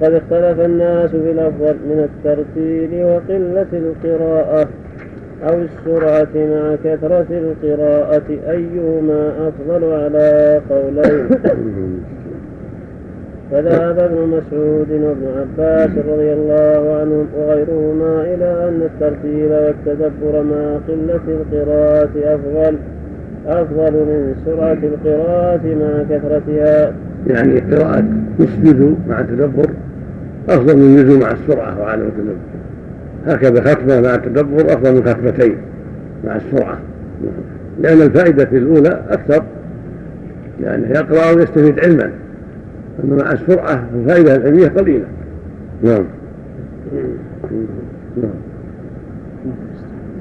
وقد اختلف الناس في الأفضل من الترتيل وقلة القراءة أو السرعة مع كثرة القراءة أيهما أفضل على قولين؟ فذهب ابن مسعود وابن عباس رضي الله عنهم وغيرهما إلى أن الترتيل والتدبر مع قلة القراءة أفضل أفضل من سرعة القراءة مع كثرتها. يعني قراءة نصف مع التدبر أفضل من جزء مع السرعة وعدم التدبر هكذا ختمة مع التدبر أفضل من ختمتين مع السرعة. لأن الفائدة في الأولى أكثر لأنه يقرأ ويستفيد علما. أما مع السرعة الفائدة العلمية قليلة. نعم. نعم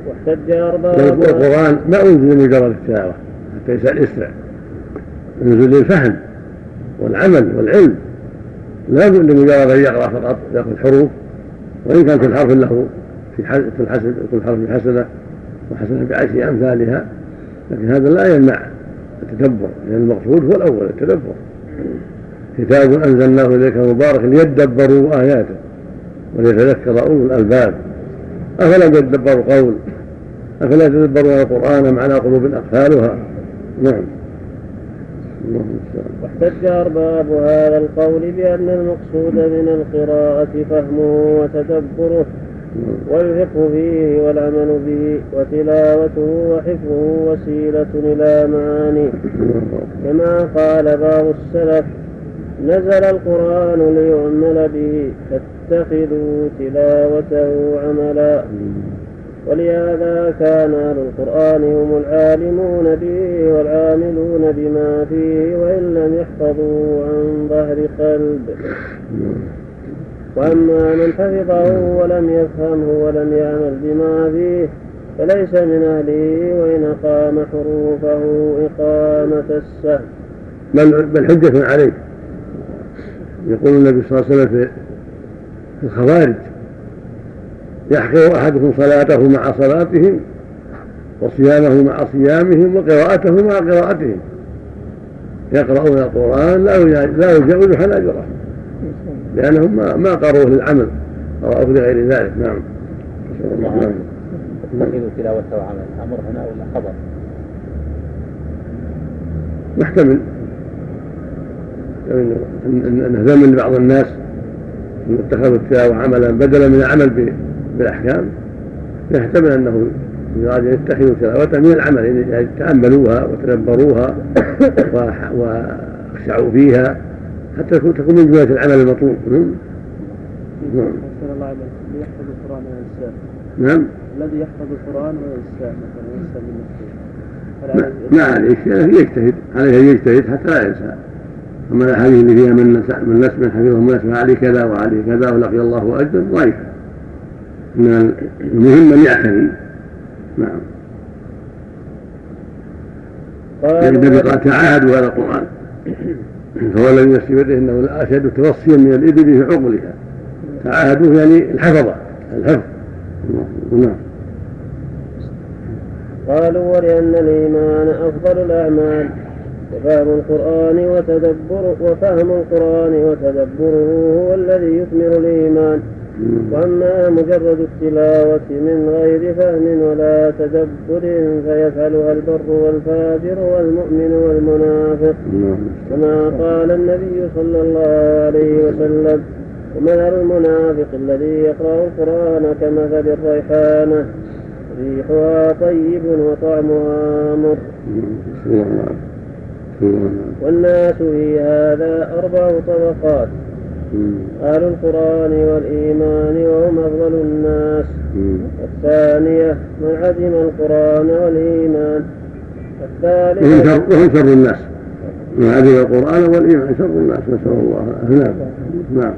واحتج القرآن ما أنزل لمجرد التلاوة حتى يسرع. ينزل للفهم والعمل والعلم. لا لمجرد أن يقرأ فقط يأخذ حروف وإن كان كل حرف له في كل حسن كل حرف بحسنة وحسنة بعشر أمثالها. لكن هذا لا يمنع التدبر لأن المقصود هو الأول التدبر. كتاب أنزلناه إليك مبارك ليدبروا آياته وليتذكر أولو الألباب. أفلا يتدبروا قول؟ أفلا يتدبرون القرآن معنى قلوب أقفالها؟ نعم. واحتج أرباب هذا القول بأن المقصود من القراءة فهمه وتدبره والفقه فيه والعمل به وتلاوته وحفظه وسيلة إلى معاني. كما قال بعض السلف نزل القرآن ليعمل به فاتخذوا تلاوته عملا. ولهذا كان أهل القرآن هم العالمون به والعاملون بما فيه وإن لم يحفظوا عن ظهر قلب. وأما من حفظه ولم يفهمه ولم يعمل بما فيه فليس من أهله وإن أقام حروفه إقامة السهل بل بل حجة عليه. يقول النبي صلى الله عليه وسلم في الخوارج يحقر أحدكم صلاته مع صلاتهم وصيامه مع صيامهم وقراءته مع قراءتهم يقرؤون القرآن لا لا يجاوز حناجرهم لأنهم ما ما قروه للعمل قرأوه لغير ذلك نعم نعم تتخذ تلاوته وعمل أمر هنا ولا خبر؟ محتمل أنه ذم لبعض الناس أن اتخذوا التلاوة عملا بدلا من العمل بالأحكام يحتمل أنه يراد أن يتخذوا تلاوته من العمل يعني يتأملوها وتدبروها وأخشعوا فيها حتى تكون من جملة العمل المطلوب. نعم. نعم. يحفظ القرآن وينساه. نعم. الذي يحفظ القرآن وينساه مثلا ينسى بالنسبة ما عليه يجتهد عليه أن يجتهد حتى لا ينسى أما الاحاديث اللي فيها من من نسى من حفظه من نسى عليه كذا وعليه كذا ولقي الله اجرا ضعيفة. إن المهم ان يعتني. نعم. النبي قال تعاهدوا هذا القرآن. فهو الذي نفسي بيده إنه لاشد توصيا من الإبل في عقلها تعاهدوه يعني الحفظة الحفظ. نعم. قالوا ولأن الإيمان أفضل الأعمال. وفهم القرآن وتدبر وفهم القرآن وتدبره هو الذي يثمر الإيمان. وأما مجرد التلاوة من غير فهم ولا تدبر فيفعلها البر والفاجر والمؤمن والمنافق. كما قال النبي صلى الله عليه وسلم ومثل المنافق الذي يقرأ القرآن كمثل الريحانة. ريحها طيب وطعمها مر والناس في هذا أربع طبقات. أهل القرآن والإيمان وهم أفضل الناس. الثانية من عدم القرآن والإيمان. الثالثة وهم شر الناس. من عدم القرآن والإيمان شر الناس نسأل الله نعم. نعم.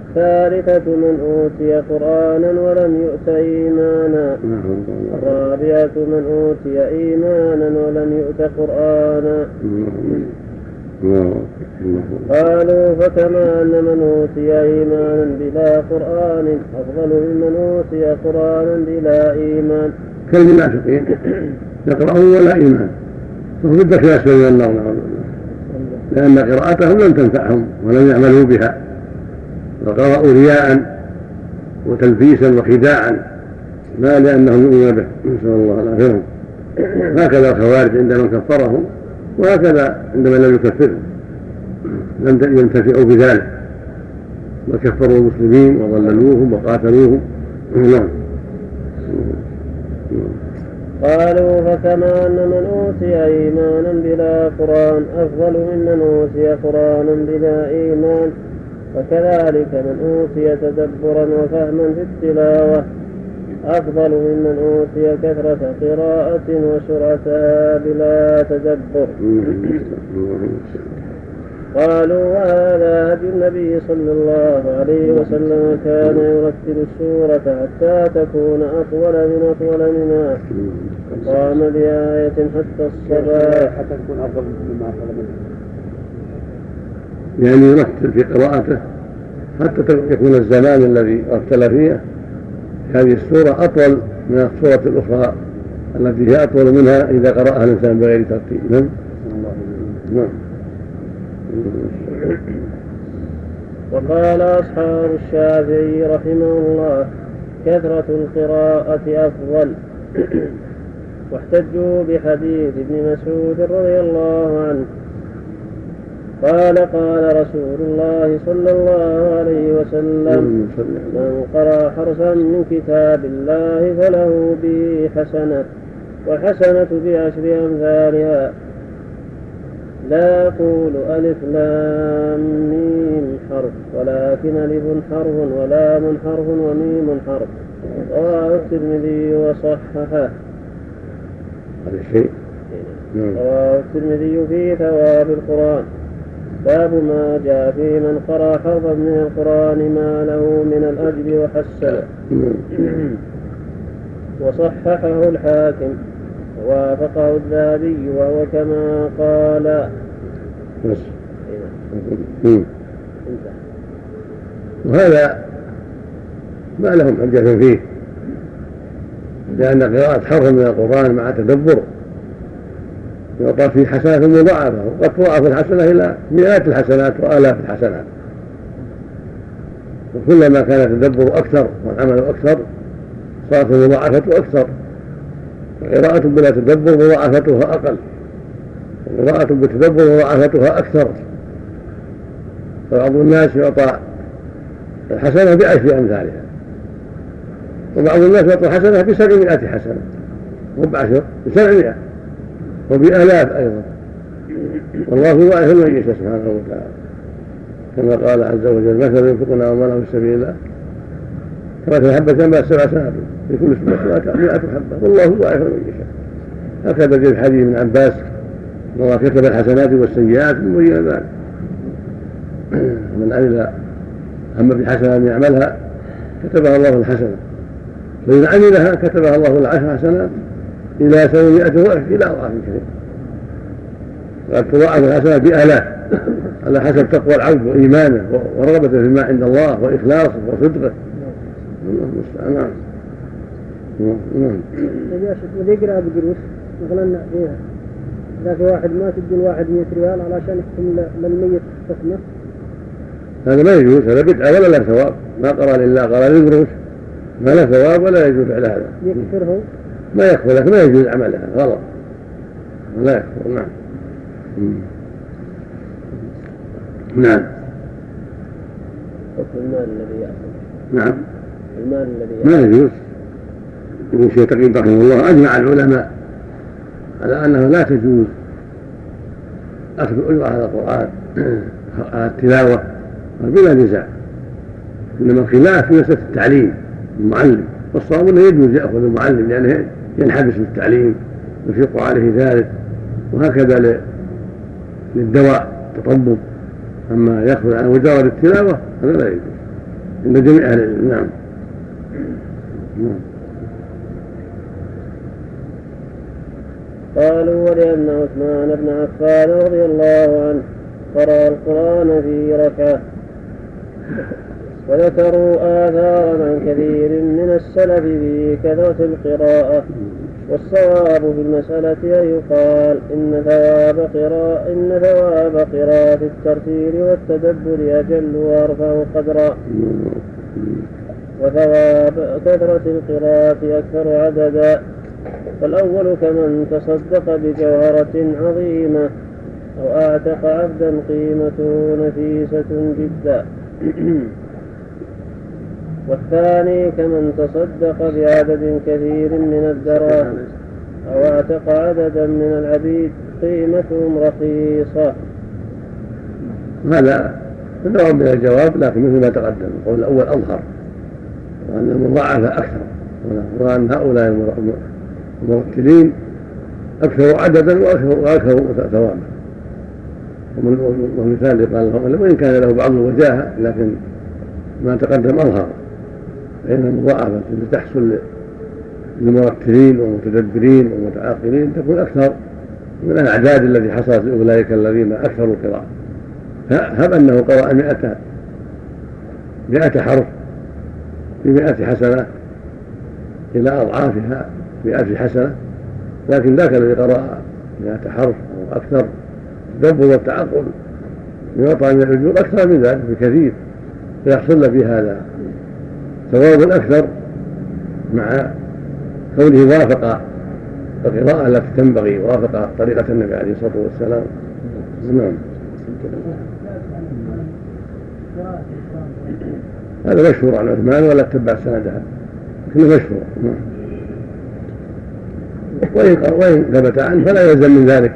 الثالثة من أوتي قرآنا ولم يؤت إيمانا. نعم. الرابعة من أوتي إيمانا ولم يؤت قرآنا. قالوا فكما أن من أوتي إيمانا بلا قرآن أفضل ممن أوتي قرآنا بلا إيمان. كالمنافقين يقرأون ولا إيمان. فهم في الدرك الأسفل من لأن قراءتهم لم تنفعهم ولم يعملوا بها. فقرأوا رياء وتلبيسا وخداعا لا لأنهم يؤمنون به. نسأل الله العافية. هكذا الخوارج عندما كفرهم وهكذا عندما لم يكفرهم. لم ينتفعوا بذلك. وكفروا المسلمين وضللوهم وقاتلوهم. نعم. قالوا فكما أن من أوتي إيمانا بلا قرآن أفضل ممن أوتي قرآنا بلا إيمان. وكذلك من أوتي تدبرا وفهما في التلاوة أفضل ممن أوتي كثرة قراءة وسرعتها بلا تدبر. قالوا وهذا هدي النبي صلى الله عليه وسلم كان يرتل السورة حتى تكون أطول من أطول منها. قام بآية حتى الصباح. حتى تكون أفضل مما أفضل منها. يعني يرتل في قراءته حتى يكون الزمان الذي رتل فيه. هذه السورة أطول من السورة الأخرى التي هي أطول منها إذا قرأها الإنسان بغير ترتيب نعم. نعم. وقال أصحاب الشافعي رحمه الله كثرة القراءة أفضل. واحتجوا بحديث ابن مسعود رضي الله عنه. قال قال رسول الله صلى الله عليه وسلم من قرأ حرفا من كتاب الله فله به حسنة والحسنة بعشر أمثالها. لا أقول ألف لام ميم حرف ولكن ألف حرف ولام حرف وميم حرف. رواه الترمذي وصححه. هذا الشيء نعم. رواه الترمذي في ثواب القرآن. باب ما جاء في من قرأ حرفا من القرآن ما له من الأجر وحسنه. نعم. وصححه الحاكم. وافقه الذهبي وهو كما قال بس وهذا ما لهم حجة فيه. لأن قراءة حرف من القرآن مع تدبر يعطى فيه حسنات مضاعفة. وقد تضاعف الحسنة إلى مئات الحسنات وآلاف الحسنات. وكلما كان التدبر أكثر والعمل أكثر صارت المضاعفة أكثر. قراءة بلا تدبر مضاعفتها أقل. قراءة بالتدبر مضاعفتها أكثر. فبعض الناس يعطى الحسنة بعشر أمثالها. وبعض الناس يعطى الحسنة بسبعمائة حسنة. مو بعشر بسبعمائة. وبآلاف أيضا. والله يضاعف من يشاء سبحانه وتعالى. كما قال عز وجل مثل ينفقون أموالهم في سبيل الله. كما حبة ما سبع سنابل في كل سنة مئة حبة. والله يضاعف من يشاء هكذا في الحديث من عباس ان الله كتب الحسنات والسيئات مبين ذلك. من عمل هم بحسنة أن يعملها كتبها الله الحسنة. فإذا عملها كتبها الله العشر حسنات إلى سبعمائة ضعف إلى أضعاف كثيرة وقد تضاعف الحسنات بآلاف على حسب تقوى العبد وإيمانه ورغبته فيما عند الله وإخلاصه وصدقه. الله المستعان نعم. نعم. اللي يقرأ بدروس مثلا في واحد ما تدي الواحد 100 ريال علشان يحكم للميت حكمه هذا ما يجوز هذا بدعة ولا له ثواب؟ ما قرأ لله قرأ للقروش. ما له ثواب ولا يجوز فعل هذا. يكفره؟ ما يكفر لكن ما يجوز عملها. غلط. لا يكفر نعم. نعم. حكم المال الذي يأخذ. نعم. المال الذي ما يجوز. ابن شيخ تقييم رحمه الله أجمع العلماء. على أنه لا تجوز أخذ أجرة على القرآن على التلاوة بلا نزاع إنما الخلاف في مسألة التعليم المعلم والصواب أنه يجوز يأخذ المعلم لأنه ينحبس بالتعليم يشق عليه ذلك وهكذا للدواء تطبب أما يأخذ عن مجرد التلاوة هذا لا يجوز عند جميع أهل العلم نعم نعم. قالوا ولأن عثمان بن عفان رضي الله عنه قرأ القرآن في ركعة. وذكروا آثارا عن كثير من السلف في كثرة القراءة. والصواب في المسألة أن يقال إن ثواب قراءة إن ثواب قراءة الترتيل والتدبر أجل وأرفع قدرا. وثواب كثرة القراءة أكثر عددا. فالأول كمن تصدق بجوهرة عظيمة أو أعتق عبدا قيمته نفيسة جدا. والثاني كمن تصدق بعدد كثير من الدراهم أو أعتق عددا من العبيد قيمتهم رخيصة. هذا نوع من الجواب لكن مثل ما تقدم القول الأول أظهر وأن المضاعفة أكثر وأن هؤلاء المرتلين أكثر عددا وأكثر وأكثر ثوابا. والمثال اللي قال لهم وإن كان له بعض الوجاهة لكن ما تقدم أظهر. فإن المضاعفة التي تحصل للمرتلين والمتدبرين والمتعاقلين تكون أكثر من الأعداد التي حصلت لأولئك الذين أكثروا القراءة. هب أنه قرأ مئة مئة حرف بمئة حسنة إلى أضعافها بألف حسنة لكن ذاك الذي قرأ مئة حرف أو أكثر التدبر والتعقل يعطى من الأجور أكثر من ذلك بكثير فيحصل له في هذا ثواب أكثر مع كونه وافق القراءة التي تنبغي وافق طريقة النبي عليه الصلاة والسلام. نعم. هذا مشهور عن عثمان ولا اتبع سندها لكنه مشهور. نعم. وإن وإن ثبت عنه فلا يلزم من ذلك.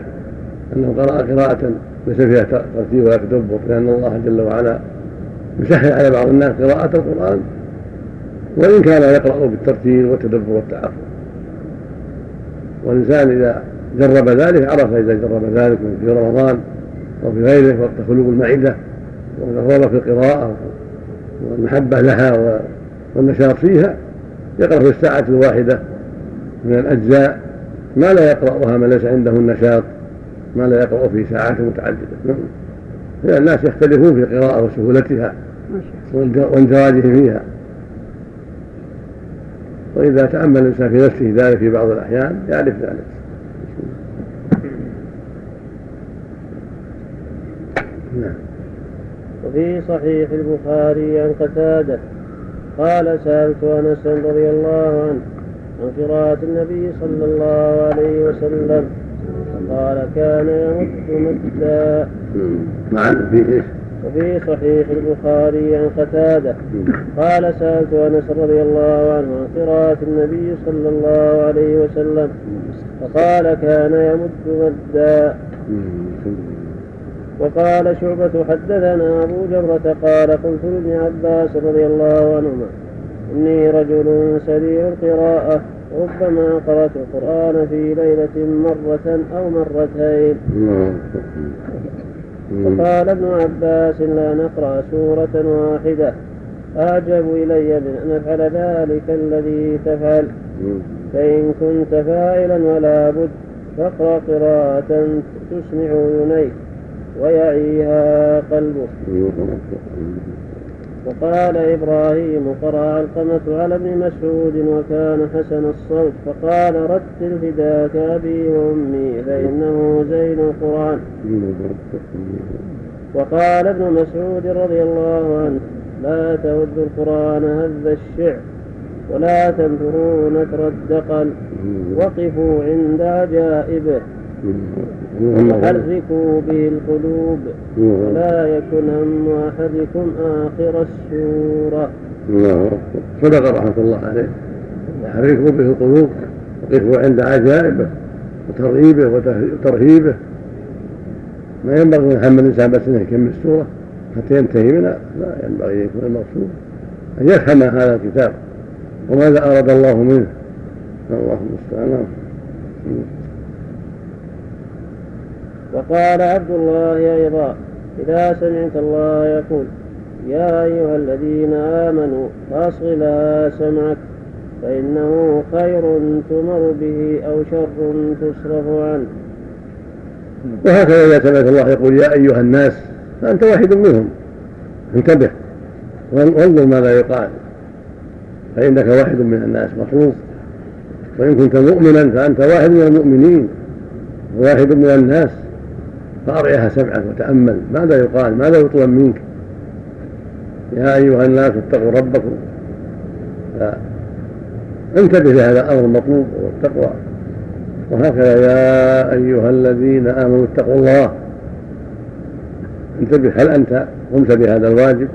أنه قرأ قراءة ليس فيها ترتيب ولا تدبر لأن الله جل وعلا يسهل على بعض الناس قراءة القرآن. وإن كان يقرأ بالترتيل والتدبر والتعقل والإنسان إذا جرب ذلك عرف إذا جرب ذلك في رمضان أو في غيره وقت خلوق المعدة والرغبة في القراءة والمحبة لها والنشاط فيها يقرأ في الساعة الواحدة من الأجزاء. ما لا يقرأها من ليس عنده النشاط ما لا يقرأ في ساعات متعددة. نعم. الناس يختلفون في القراءة وسهولتها واندراجهم فيها. وإذا تأمل الإنسان في نفسه ذلك في بعض الأحيان يعرف ذلك. نعم. وفي صحيح البخاري عن قتادة قال سألت أنس رضي الله عنه عن قراءة النبي صلى الله عليه وسلم. قال كان يمد مدا نعم في إيش؟ وفي صحيح البخاري عن قتادة. قال سألت أنس رضي الله عنه عن قراءة النبي صلى الله عليه وسلم. فقال كان يمد مدا. وقال شعبة حدثنا أبو جمرة قال قلت لابن عباس رضي الله عنهما إني رجل سريع القراءة ربما قرأت القرآن في ليلة مرة أو مرتين. فقال ابن عباس لا نقرأ سورة واحدة. أعجب إلي من أن أفعل ذلك الذي تفعل. فإن كنت فاعلا ولا بد فاقرأ قراءة تسمع ينيك ويعيها قلبك. وقال إبراهيم قرأ علقمة على ابن مسعود وكان حسن الصوت فقال رتل فداك أبي وأمي فإنه زين القرآن. وقال ابن مسعود رضي الله عنه لا تهد القرآن هذ الشعر ولا تنثروا نثر الدقل وقفوا عند عجائبه. وحركوا به القلوب ولا يكن هم أحدكم آخر السورة. الله صدق رحمة الله عليه. حركوا به القلوب وقفوا عند عجائبه وترغيبه وترهيبه. ما ينبغي أن يحمل الإنسان بس إنه يكمل السورة. حتى ينتهي منها. لا ينبغي أن يكون المقصود أن يفهم هذا الكتاب. وماذا أراد الله منه؟ الله المستعان. وقال عبد الله أيضا إذا سمعت الله يقول يا أيها الذين آمنوا فأصغ لها سمعك فإنه خير تمر به أو شر تصرف عنه. وهكذا إذا سمعت الله يقول يا أيها الناس فأنت واحد منهم انتبه وانظر ماذا يقال. فإنك واحد من الناس مطلوب وإن كنت مؤمنا فأنت واحد من المؤمنين واحد من الناس. فأرعها سمعك وتأمل. ماذا يقال؟ ماذا يطلب منك؟ يا أيها الناس اتقوا ربكم. انتبه لهذا الأمر المطلوب والتقوى وهكذا يا أيها الذين آمنوا اتقوا الله. انتبه. هل أنت قمت بهذا الواجب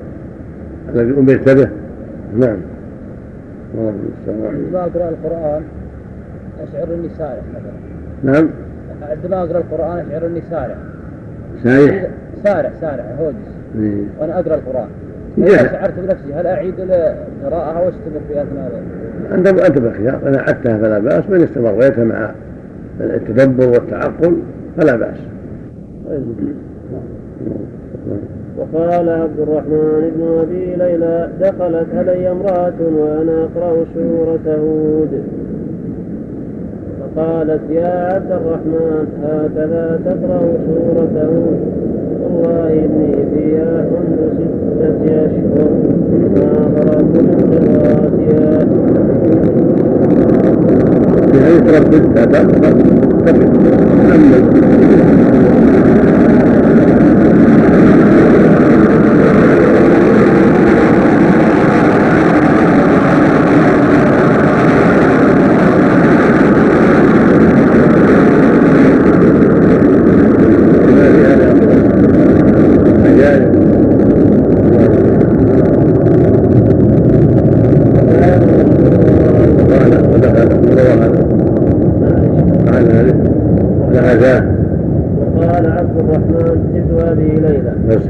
الذي أمرت به؟ نعم. عندما أقرأ القرآن أشعر إني سارح مثلا. نعم. عندما أقرأ القرآن أشعر إني سارح. سارح سارح سارح هوجس إيه. وأنا أقرأ القرآن. إذا شعرت بنفسي هل أعيد القراءة واستمر في أثناء أنت أنت بخيار. إن أعدتها فلا بأس وإن استمريت مع التدبر والتعقل فلا بأس. وقال عبد الرحمن بن أبي ليلى دخلت علي امرأة وأنا أقرأ سورة هود. فقالت يا عبد الرحمن هكذا تقرأ سوره هود والله إني فيها منذ ستة أشهر. ما فرغت من قراءتها. يعني تردد تردد تأمل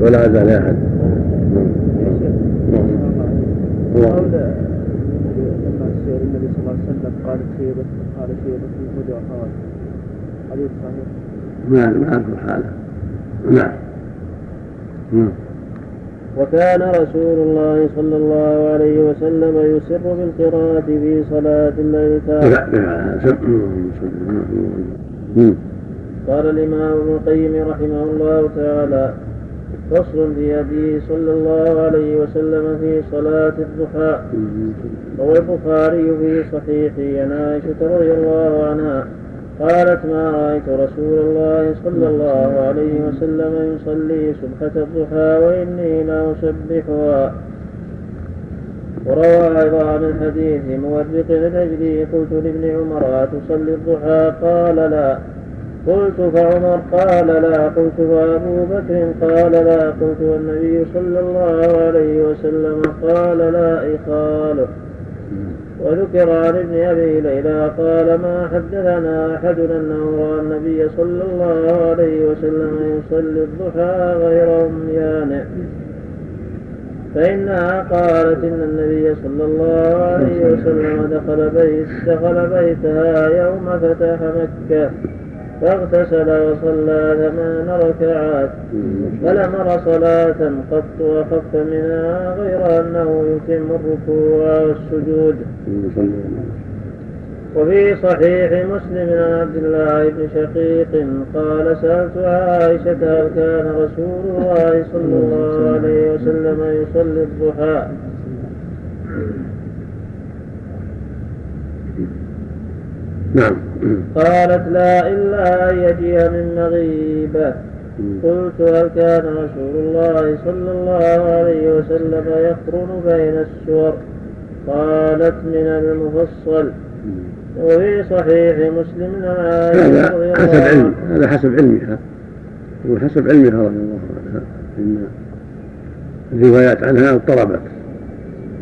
ولا أذى أحد قول لما السير النبي صلى الله عليه وسلم قال شيبة قال شيبة الهدى وخوات حديث صحيح ما ما أذكر حاله. نعم. وكان رسول الله صلى الله عليه وسلم يسر بالقراءة في صلاة الليل قال الإمام ابن القيم رحمه الله تعالى فصل في هديه صلى الله عليه وسلم في صلاة الضحى. روى البخاري في صحيحه عن عائشة رضي الله عنها. قالت ما رأيت رسول الله صلى الله عليه وسلم يصلي سبحة الضحى وإني لا أسبحها. وروى أيضا من حديث مورق الأجلي قلت لابن عمر أتصلي الضحى؟ قال لا. قلت فعمر قال لا. قلت فأبو بكر قال لا. قلت والنبي صلى الله عليه وسلم قال لا إخاله. وذكر عن ابن أبي ليلى قال ما حدثنا أحد أنه رأى النبي صلى الله عليه وسلم يصلي الضحى غير أميان فإنها قالت إن النبي صلى الله عليه وسلم دخل بيت دخل بيتها يوم فتح مكة. فاغتسل وصلى ثمان ركعات. فلم أر صلاة قط وخف منها غير أنه يتم الركوع والسجود. وفي صحيح مسلم عن عبد الله بن شقيق قال سألت عائشة هل كان رسول الله صلى الله عليه وسلم يصلي الضحى. نعم. قالت لا إلا أن يجيء من مغيبة قلت هل كان رسول الله صلى الله عليه وسلم يقرن بين السور قالت من المفصل. وفي صحيح مسلم هذا حسب علم. هذا حسب علمها وحسب علمها رضي الله عنها إن الروايات عنها اضطربت.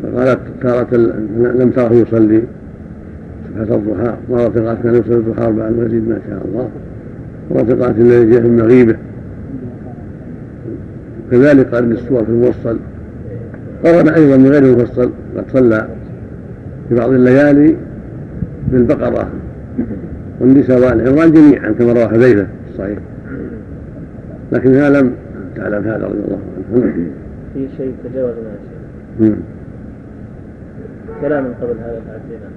فقالت تارة لم تره يصلي. مرة قالت كان يصلي الضحى أربعا ويزيد ما شاء الله. مرة قالت الذي جاء في المغيبة. كذلك قال ابن السور في الموصل قرن أيضا من غير المفصل قد صلى في بعض الليالي بالبقرة. والنساء والعمران جميعا كما روى حذيفة في الصحيح. لكنها لم تعلم هذا رضي الله عنه. في شيء تجاوزنا شيء كلام قبل هذا تعدينا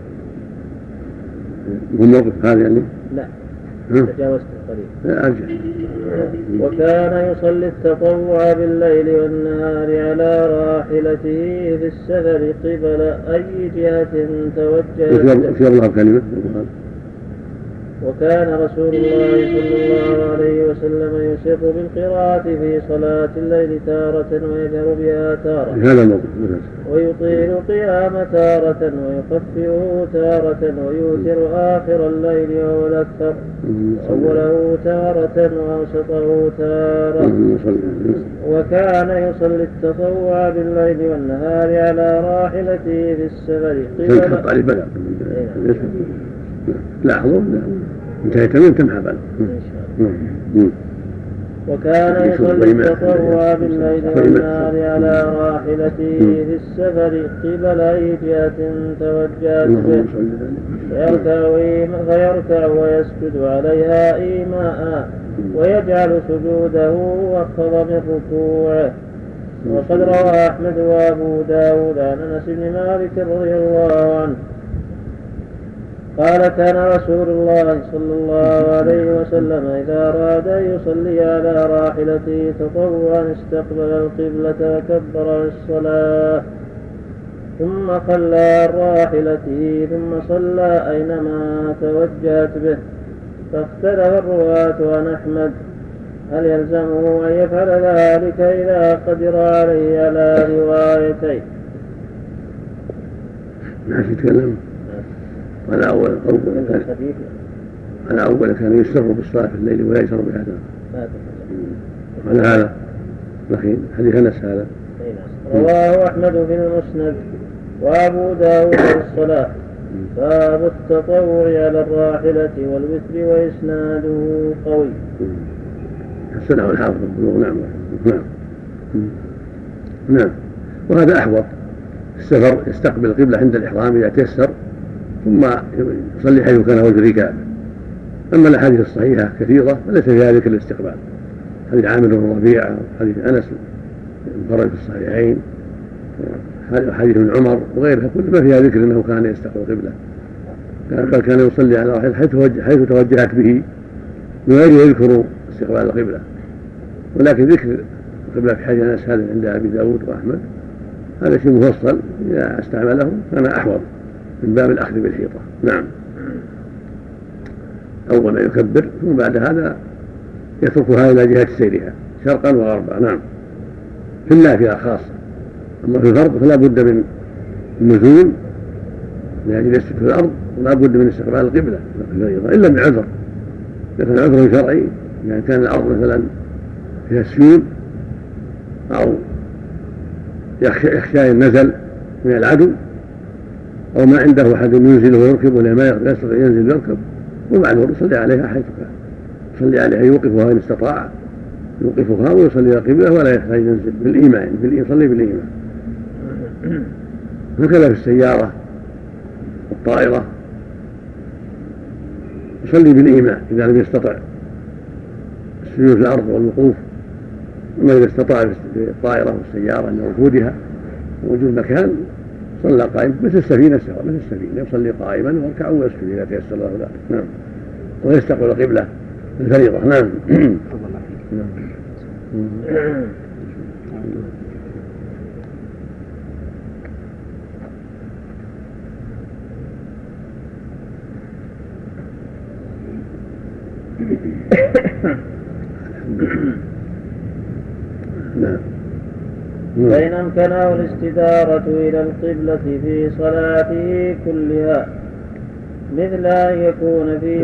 هو موقف هذا يعني؟ لا. تجاوزت القليل أرجع. وكان يصلي التطوع بالليل والنهار على راحلته في السفر قبل أي جهة توجه في الله كلمة وكان رسول الله صلى الله عليه وسلم يسر بالقراءة في صلاة الليل تارة ويجهر بها تارة. هذا ويطيل القيام تارة ويخففه تارة ويوتر آخر الليل وهو الأكثر. أوله تارة وأوسطه تارة. وكان يصلي التطوع بالليل والنهار على راحلته في السفر قبل لاحظوا انتهيت منه تمحى بعد. وكان يصلي التطوع بالليل والنهار على راحلته في السفر قبل أي جهة توجهت به. فيركع, فيركع ويسجد عليها إيماء. ويجعل سجوده أخفض من ركوعه وقد روى أحمد وأبو داود عن أنس بن مالك رضي الله عنه قال كان رسول الله صلى الله عليه وسلم إذا أراد أن يصلي على راحلته تطوعا استقبل القبلة وكبر الصلاة. ثم خلى عن راحلته ثم صلى أينما توجهت به. فاختلف الرواة عن أحمد. هل يلزمه أن يفعل ذلك إذا قدر عليه على روايتين؟ ما يتكلم على أول أول على أول كان يسر بالصلاة في الليل ولا يسر بها على هذا؟ لكن حديث أنس هذا. رواه أحمد في المسند. وأبو داود في الصلاة. باب التطوع على الراحلة والوتر وإسناده قوي. حسنه الحافظ نعم. نعم. نعم. وهذا أحوط. السفر يستقبل القبلة عند الإحرام إذا تيسر ثم يصلي حيث كان وجه الركاب أما الأحاديث الصحيحة كثيرة فليس فيها ذكر الاستقبال. حديث عامر بن ربيعة حديث أنس انفرد في الصحيحين حديث ابن عمر وغيرها كل ما فيها ذكر إنه كان يستقبل القبلة. بل كان يصلي على واحد حيث حيث توجهت به من غير يذكر استقبال القبلة. ولكن ذكر القبلة في حديث أنس هذا عند أبي داود وأحمد هذا شيء مفصل إذا استعمله كان أحوط. من باب الأخذ بالحيطة. نعم. أول ما يكبر ثم بعد هذا يتركها إلى جهة سيرها شرقا وغربا نعم. في النافلة خاصة. أما في الفرض فلا بد من النزول لأجل يسجد في الأرض ولا بد من استقبال القبلة إلا بعذر إذا كان عذر شرعي يعني كان الأرض مثلا فيها سيول أو يخشى النزل من العدو أو ما عنده أحد ينزل ويركب ولا ما يستطيع ينزل ويركب ومعلوم يصلي عليها حيث كان يصلي عليها يوقفها إن استطاع. يوقفها ويصلي القبلة ولا يحتاج ينزل. بالإيمان يصلي بالإيمان. هكذا في السيارة والطائرة يصلي بالإيمان إذا لم يستطع. السجود في الأرض والوقوف. أما إذا استطاع في الطائرة والسيارة عند ركودها وجود مكان صلى قائما مثل السفينة سواء مثل السفينة. يصلي قائما ويركع ويسجد إذا تيسر له ذلك. نعم. ويستقبل القبله الفريضة. نعم. نعم. فإن أمكنه الاستدارة إلى القبلة في صلاته كلها مثل أن يكون في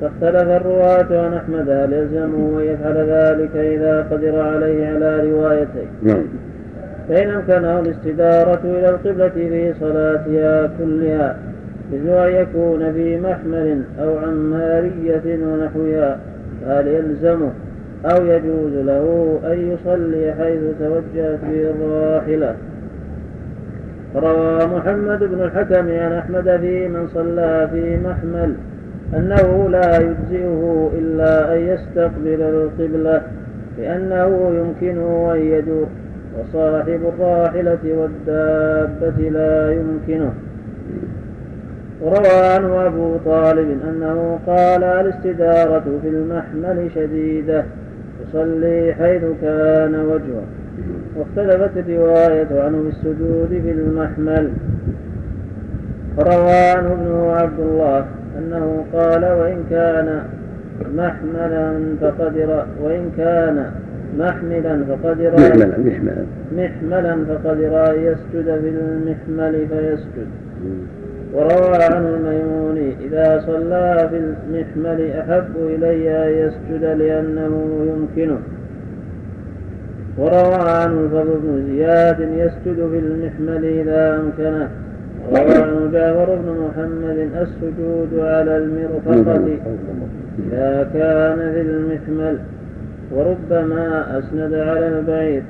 فاختلف الرواة عن أحمد هل يلزمه أن يفعل ذلك إذا قدر عليه على روايتين نعم. فإن أمكنه الاستدارة إلى القبلة في صلاتها كلها مثل أن يكون في محمل أو عمارية ونحوها هل يلزمه؟ أو يجوز له أن يصلي حيث توجهت به الراحلة. روى محمد بن الحكم عن أحمد في من صلى في محمل أنه لا يجزئه إلا أن يستقبل القبلة لأنه يمكنه أن يدور وصاحب الراحلة والدابة لا يمكنه. وروى عنه أبو طالب أنه قال الاستدارة في المحمل شديدة. يصلي حيث كان وجهه. واختلفت الرواية عنه بالسجود في المحمل. فروى عنه ابنه عبد الله أنه قال وإن كان محملا فقد وإن كان محملا فقد محملا محملا. محملا فقد أن يسجد في المحمل فيسجد. وروى عنه الميموني إذا صلى في المحمل أحب إلي أن يسجد لأنه يمكنه. وروى عنه الفضل بن زياد يسجد في المحمل إذا أمكنه. وروى عنه جابر بن محمد السجود على المرفقة إذا كان في المحمل. وربما أسند على البعير.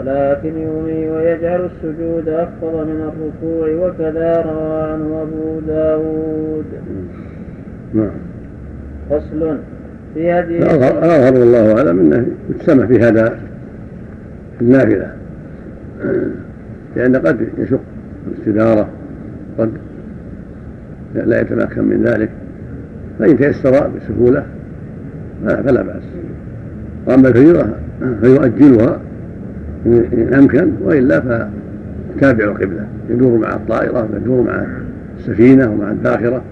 ولكن يومي ويجعل السجود أخفض من الركوع وكذا روى عنه أبو داود. نعم. فصل في هدي الأظهر والله أعلم أنه يتسمح في هذا النافلة. لأن قد يشق الاستدارة قد لا يتمكن من ذلك. فإن تيسر بسهولة فلا بأس. وأما الفريضة فيؤجلها إن أمكن وإلا فتابع القبلة. يدور مع الطائرة ويدور مع السفينة ومع الباخرة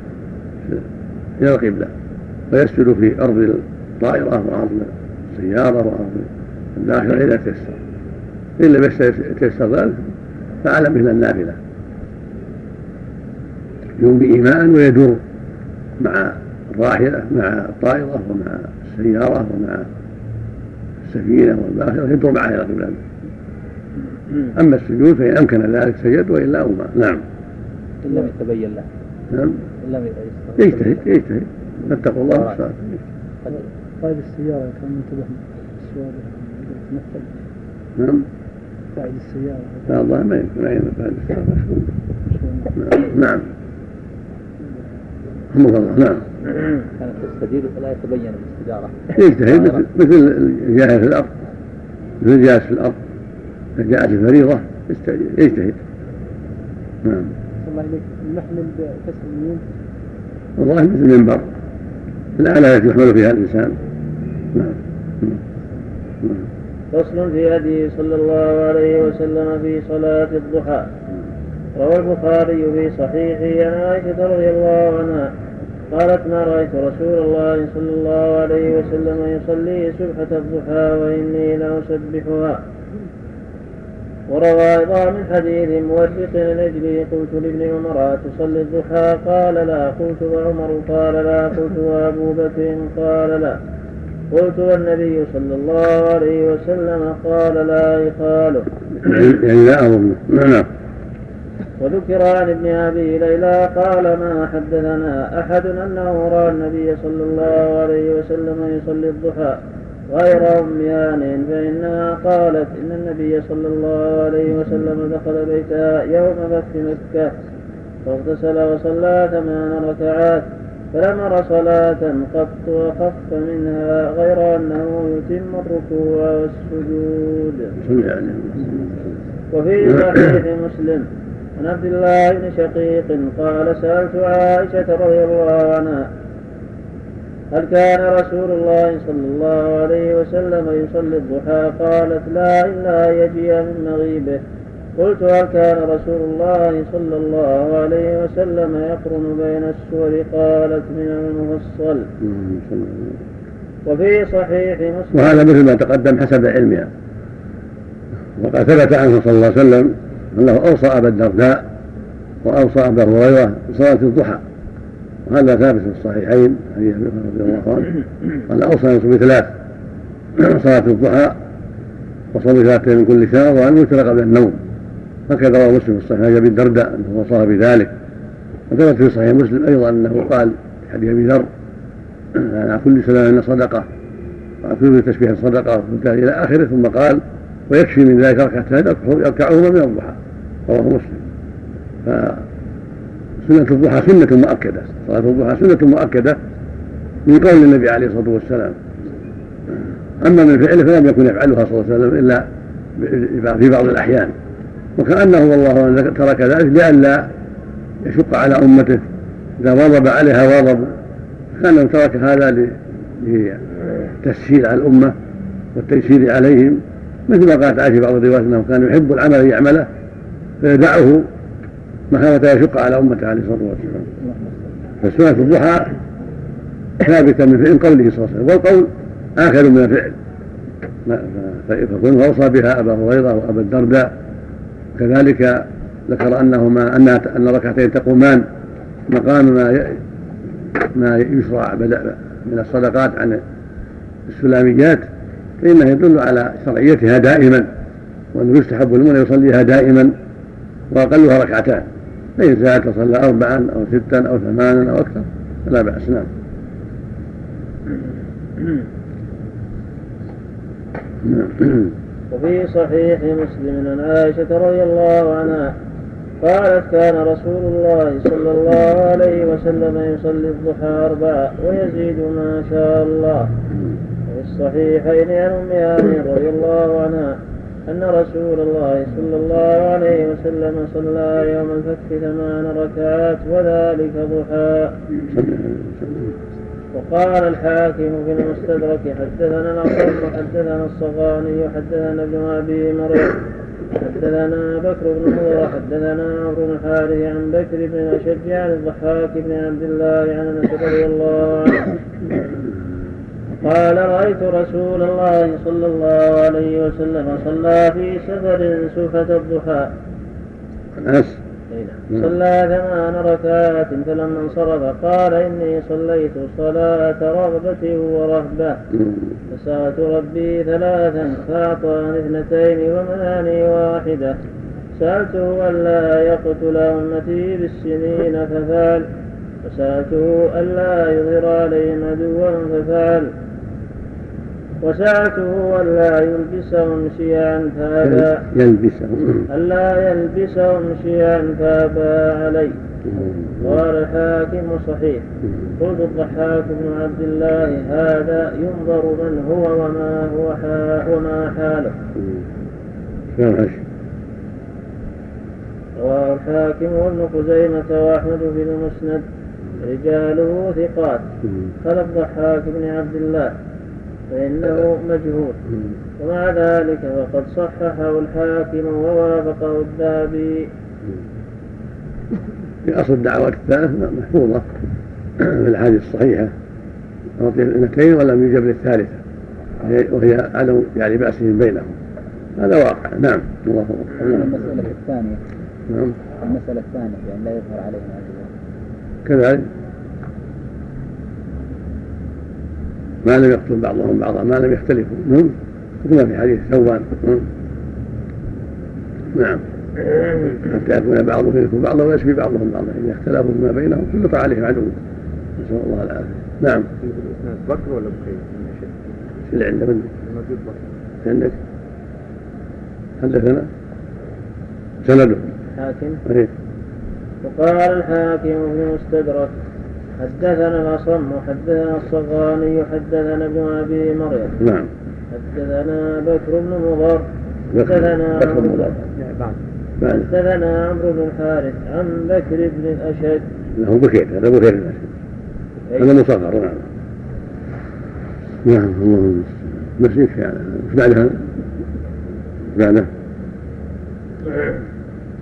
إلى القبلة. ويسجد في أرض الطائرة وأرض السيارة وأرض الباخرة إذا تيسر. إن لم يتيسر ذلك فعلى مثل النافلة. يوم بإيمان ويدور مع الراحلة مع الطائرة ومع السيارة ومع السفينة والباخرة يدور معها إلى القبلة. أما السجود فإن أمكن ذلك سجد وإلا أمر نعم. إن لم يتبين له. نعم. إن لم يجتهد يجتهد. فاتقوا الله والصلاة قائد السيارة كان منتبه السؤال يتمثل نعم. قائد السيارة. لا الله ما يمكن. أن قائد السيارة. نعم. نعم. رحمك الله. نعم. كانت تستدير فلا يتبين الاستدارة. يجتهد مثل الجاهل في الأرض. مثل الجالس في الأرض. إذا جاءت الفريضة يجتهد نعم. الله إليك. المحمل بكسر اليمين والله مثل المنبر. الآلة التي يحمل فيها الإنسان. نعم. فصل في هدي صلى الله عليه وسلم في صلاة الضحى. روى البخاري في صحيحه عن عائشة رضي الله عنها قالت ما رأيت رسول الله صلى الله عليه وسلم يصلي سبحة الضحى وإني لأسبحها. وروى أيضا من حديث مورق الأجل قلت لابن عمر تصلي الضحى؟ قال لا. قلت وعمر؟ قال لا. قلت وأبو بكر؟ قال لا. قلت والنبي صلى الله عليه وسلم قال لا يقال يعني لا أظن. نعم وذكر عن ابن أبي ليلى قال ما حدثنا أحد أنه رأى النبي صلى الله عليه وسلم يصلي الضحى. غير ام يان فإنها قالت إن النبي صلى الله عليه وسلم دخل بيتها يوم فتح مكة فاغتسل وصلى ثمان ركعات فلم أر صلاة قط وخف منها غير أنه يتم الركوع والسجود. وفي صحيح مسلم عن عبد الله بن شقيق قال سألت عائشة رضي الله عنها هل كان رسول الله صلى الله عليه وسلم يصلي الضحى؟ قالت لا إلا يجيء من مغيبه. قلت هل كان رسول الله صلى الله عليه وسلم يقرن بين السور؟ قالت من المفصل. وفي صحيح مسلم. وهذا مثل ما تقدم حسب علمها. وقد ثبت عنه صلى الله عليه وسلم أنه أوصى أبا الدرداء وأوصى أبا هريرة بصلاة الضحى. وهذا ثابت في الصحيحين حديث رضي الله عنه. قال أوصى يوصي بثلاث صلاة الضحى وصلي ثلاثة من كل شهر وأن يوتر قبل النوم. هكذا روى مسلم في الصحيح عن أبي الدرداء أنه وصاها بذلك وثبت في صحيح مسلم أيضا أنه قال في حديث أبي ذر على كل سلام صدقة. وعلى كل تسبيح صدقه إلى آخره ثم قال ويكفي من ذلك ركعتان يركعهما من الضحى. رواه مسلم. فسنة الضحى سنة مؤكدة. صلاة الضحى سنة مؤكدة من قول النبي عليه الصلاة والسلام. أما من فعله فلم يكن يفعلها صلى الله عليه وسلم إلا في بعض الأحيان. وكأنه والله ترك ذلك لئلا يشق على أمته. إذا واظب عليها واظب. كأنه ترك هذا لتسهيل على الأمة والتيسير عليهم. مثل ما قالت عائشة بعض الروايات أنه كان يحب العمل يعمله فيدعه مخافة يشق على أمته عليه الصلاة والسلام. فسنة الضحى ثابتة من فعل قوله صلى الله عليه وسلم. والقول آخر من الفعل. فكونه أوصى بها أبا هريرة وأبا الدرداء. كذلك ذكر أنهما أنها أن ركعتين تقومان مقام ما ما يشرع من الصدقات عن السلاميات. فإنه يدل على شرعيتها دائما وأنه يستحب لمن يصليها دائما وأقلها ركعتان. فإن زاد صلى أربعا أو ستا أو ثمانا أو أكثر فلا بأس نعم. وفي صحيح مسلم عن عائشة رضي الله عنها قالت كان رسول الله صلى الله عليه وسلم يصلي الضحى أربعة ويزيد ما شاء الله. وفي الصحيحين عن أم رضي الله عنها أن رسول الله صلى الله عليه وسلم صلى يوم الفتح ثمان ركعات وذلك ضحى. وقال الحاكم في المستدرك حدثنا الأصم حدثنا الصغاني حدثنا ابن أبي مريم حدثنا بكر بن مضر حدثنا عمرو بن الحارث عن بكر بن أشج عن الضحاك بن عبد الله عن أنس رضي الله عنه. قال رأيت رسول الله صلى الله عليه وسلم صلى في سفر سفة الضحى. أنس. نعم. صلى ثمان ركعات فلما انصرف. قال إني صليت صلاة رغبة ورهبة. فسألت ربي ثلاثا فأعطاني اثنتين ومنعني واحدة. سألته ألا يقتل أمتي بالسنين ففعل. وسألته ألا يظهر عليهم عدوا ففعل. وسألته ألا يلبسهم شيعا فأبى. يلبسهم. ألا يلبسهم شيعا فأبى علي قال الحاكم صحيح. قلت الضحاك بن عبد الله هذا ينظر من هو وما هو وما حاله. رواه الحاكم وابن خزيمة وأحمد في المسند. رجاله ثقات. قال الضحاك بن عبد الله. فإنه مجهول. ومع ذلك فقد صححه الحاكم ووافقه الذهبي في أصل الدعوات الثلاث محفوظة في الأحاديث الصحيحة. أعطي الاثنتين ولم يجب للثالثة. وهي عدم يعني بأسهم بينهم. هذا واقع. نعم. الله المسألة الثانية. نعم. المسألة الثانية يعني لا يظهر عليهم كذلك. ما لم يقتل بعضهم بعضا ما لم يختلفوا. نعم؟ كما في حديث ثوبان. نعم؟ حتى يكون بعضهم منكم بعضا ويشفي بعضهم بعضا إذا اختلفوا فيما بينهم سلط عليهم عدو. نسأل الله العافية. نعم. بكر ولا بخير؟ اللي عنده منك عندك؟ حدثنا سنده حاكم. إيه. وقال الحاكم في مستدرك. حدثنا الأصم حدثنا الصغاني حدثنا ابن أبي مريم. نعم. حدثنا بكر بن مضر. حدثنا بكر بن مضر. حدثنا عمرو بن الحارث عن بكر بن الأشد. له بكير هذا بكير الأشد. هذا مصغر نعم. نعم اللهم يعني؟ إيش بعدها؟ بعده؟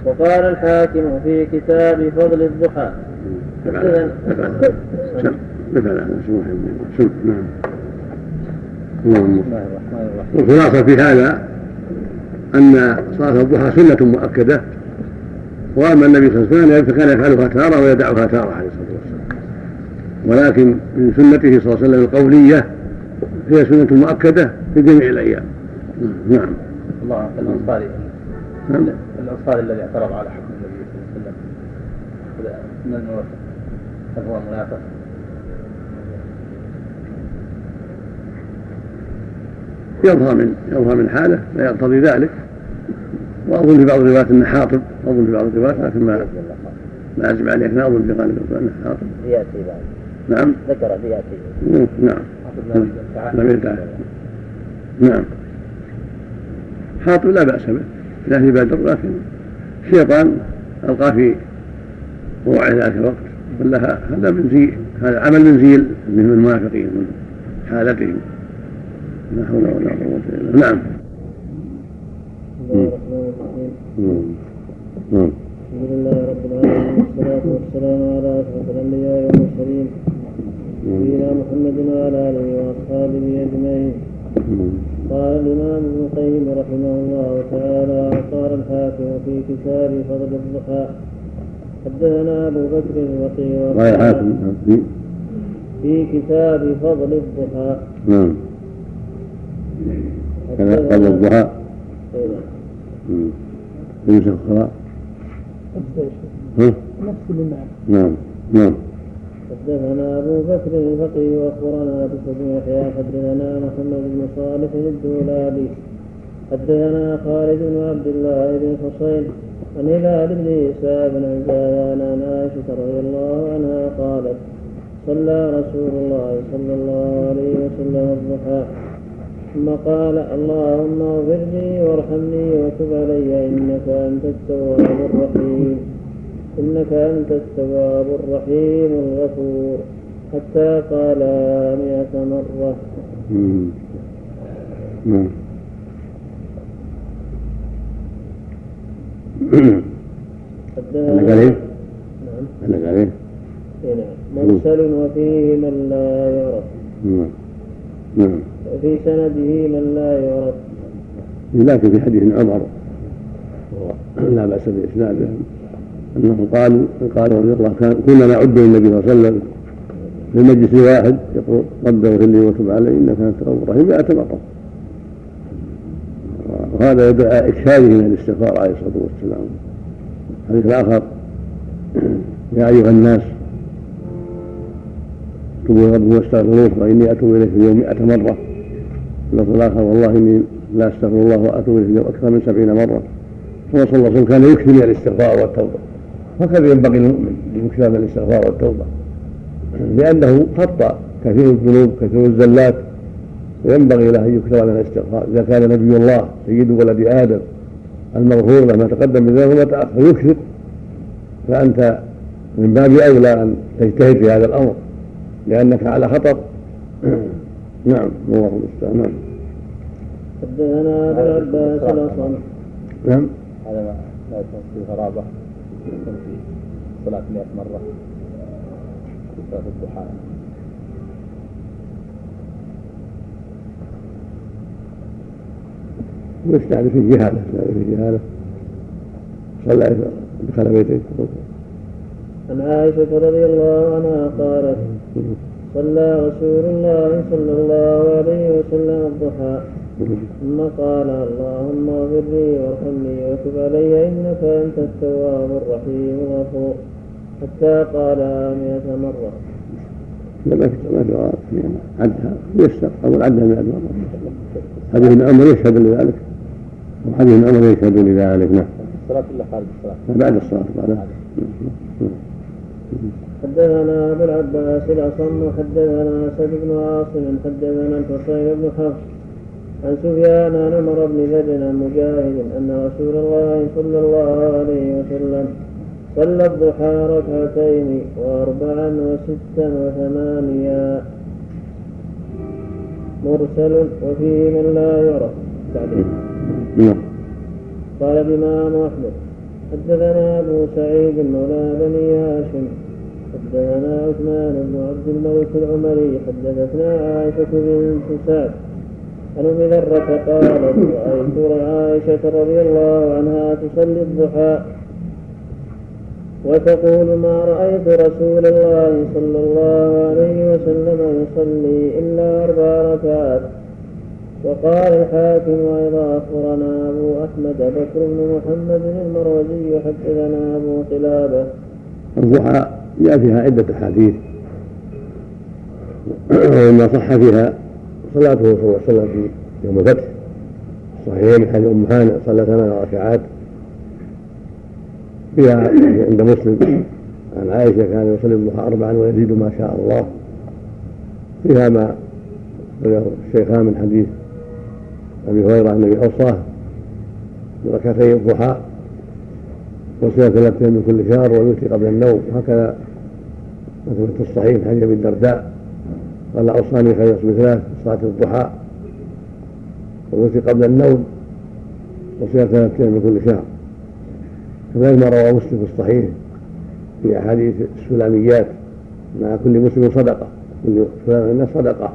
وقال الحاكم في كتاب فضل الضحى. مثلا مثلا نعم اللهم والخلاصة في هذا أن صلاة الضحى سنة مؤكدة وأما النبي صلى الله عليه وسلم فكان يفعلها تارة ويدعها تارة عليه الصلاة والسلام. ولكن من سنته صلى الله عليه وسلم القولية هي سنة مؤكدة في جميع الأيام. نعم. الله الأنصاري نعم. الأنصاري الذي اعترض على حكم النبي صلى الله عليه وسلم. من الموافق هل هو منافق؟ يظهر من يظهر من حاله لا يقتضي ذلك. وأظن في بعض الروايات إنه حاطب أظن في بعض الروايات لكن ما ما أجمع عليه ما أظن في غالب إنه حاطب. يأتي بعد. نعم. ذكر بيأتي. نعم. لم يدعه نعم. حاطب لا بأس به لا في بدر لكن الشيطان ألقى في وقوع ذلك الوقت. ولا هذا من زي هذا عمل من زي من المنافقين من حالتهم. لا حول ولا قوة إلا بالله. نعم. نعم. الحمد لله رب العالمين والصلاة والسلام على أشرف الأنبياء والمرسلين نبينا محمد وعلى آله وأصحابه أجمعين قال الإمام ابن القيم رحمه الله تعالى وقال الحاكم في كتاب فضل الضحى حدثنا أبو بكر البقي قال الحاكم في؟ في كتاب فضل الضحى. نعم. قبل الضحى. نعم. الخراء ها؟ نفس المعنى نعم. نعم. حدثنا أبو بكر الفقيه وأخبرنا بن يحيى حدثنا محمد بن صالح الدولابي. حدثنا خالد بن عبد الله بن حسين عن هلال بن عيسى بن عزايان عن عائشة رضي الله عنها قالت صلى رسول الله صلى الله عليه وسلم الضحى. ثم قال اللهم اغفر لي وارحمني وتب علي إنك أنت التواب الرحيم. إنك أنت التواب الرحيم الغفور. حتى قال مئة مرة. قال إيه؟ نعم. أنا قال إيه؟ نعم. مرسل وفيه من لا يعرف نعم. نعم. وفي سنده من لا يعرف لكن في حديث عمر. لا بأس بإسناده. أنه قال قال رضي الله كان كنا نعد للنبي صلى الله عليه وسلم في مجلس واحد يقول رب اغفر لي وتب علي إنك أنت التواب الرحيم 100 مرة وهذا يدعو على إكثاره من الاستغفار عليه الصلاة والسلام. الحديث الآخر. يا أيها الناس توبوا ربكم واستغفروه فإني أتوب إليه في اليوم 100 مرة. اللفظ الآخر والله إني لا أستغفر الله وأتوب إليه في اليوم أكثر من سبعين مرة. هو صلى الله عليه وسلم كان يكثر من الاستغفار والتوبة. هكذا ينبغي للمؤمن يكثر من الاستغفار والتوبة. لأنه خطأ كثير الذنوب كثير الزلات. وينبغي له أن يكثر من الاستغفار. إذا كان نبي الله سيد ولد آدم المغفور له ما تقدم من ذنبه وما تأخر يكثر. فأنت من باب أولى أن تجتهد في هذا الأمر لأنك على خطر. نعم الله المستعان. نعم. حدثنا أبو العباس الأصم نعم. هذا ما لا يكون في غرابة يكون في صلاة 100 مرة. في صلاة الضحى. ويستعد في جهالة يستعد في جهالة. صلى دخل بيته. عن عائشة رضي الله عنها قالت صلى رسول الله صلى الله عليه وسلم الضحى. ثم قال اللهم اغفر لي وارحمني وتب علي إنك أنت التواب الرحيم. الغفور حتى قال مئة مرة. لم يكتب ما في غلط يعني عدها يسر أقول عدها 100 مره حديث ابن عمر يشهد لذلك. وحديث ابن عمر يشهد لذلك نعم. الصلاة ولا خارج الصلاة؟ بعد الصلاة بعد. حدثنا أبو العباس الأصم حدثنا اسد بن عاصم حدثنا الحصين بن حفص عن سفيان عن عمر بن ذر عن مجاهد أن رسول الله صلى الله عليه وسلم صلى الضحى ركعتين وأربعا وستا وثمانيا مرسل وفيه من لا يعرف تعليم نعم. قال الإمام أحمد. حدثنا أبو سعيد مولى بني هاشم. حدثنا عثمان بن عبد الملك العمري. حدثتنا عائشة بنت سعد. عن أم ذرة قالت رأيت عائشة رضي الله عنها تصلي الضحى. وتقول ما رأيت رسول الله صلى الله عليه وسلم يصلي إلا أربع ركعات. وقال الحاكم أيضا أخبرنا أبو أحمد بكر بن محمد المروزي حدثنا أبو قلابة. الضحى جاء فيها عدة أحاديث. وما صح فيها صلاته صلى الله عليه وسلم في يوم الفتح. صحيح من حديث أم هانئ صلى ثمان ركعات. فيها عند مسلم. عن عائشة كان يصلي الضحى أربعا ويزيد ما شاء الله. فيها ما الشيخان من حديث أبي هريرة النبي أوصاه بركعتي الضحى وصيام ثلاثة من كل شهر والوتر قبل النوم. هكذا مثل في الصحيح حديث ابي الدرداء. قال أوصاني خير بثلاث صلاة الضحى والتي قبل النوم وصيام ثلاثة من كل شهر. كذلك ما روى مسلم في الصحيح في أحاديث السلاميات مع كل مسلم صدقة كل سلام الناس صدقة.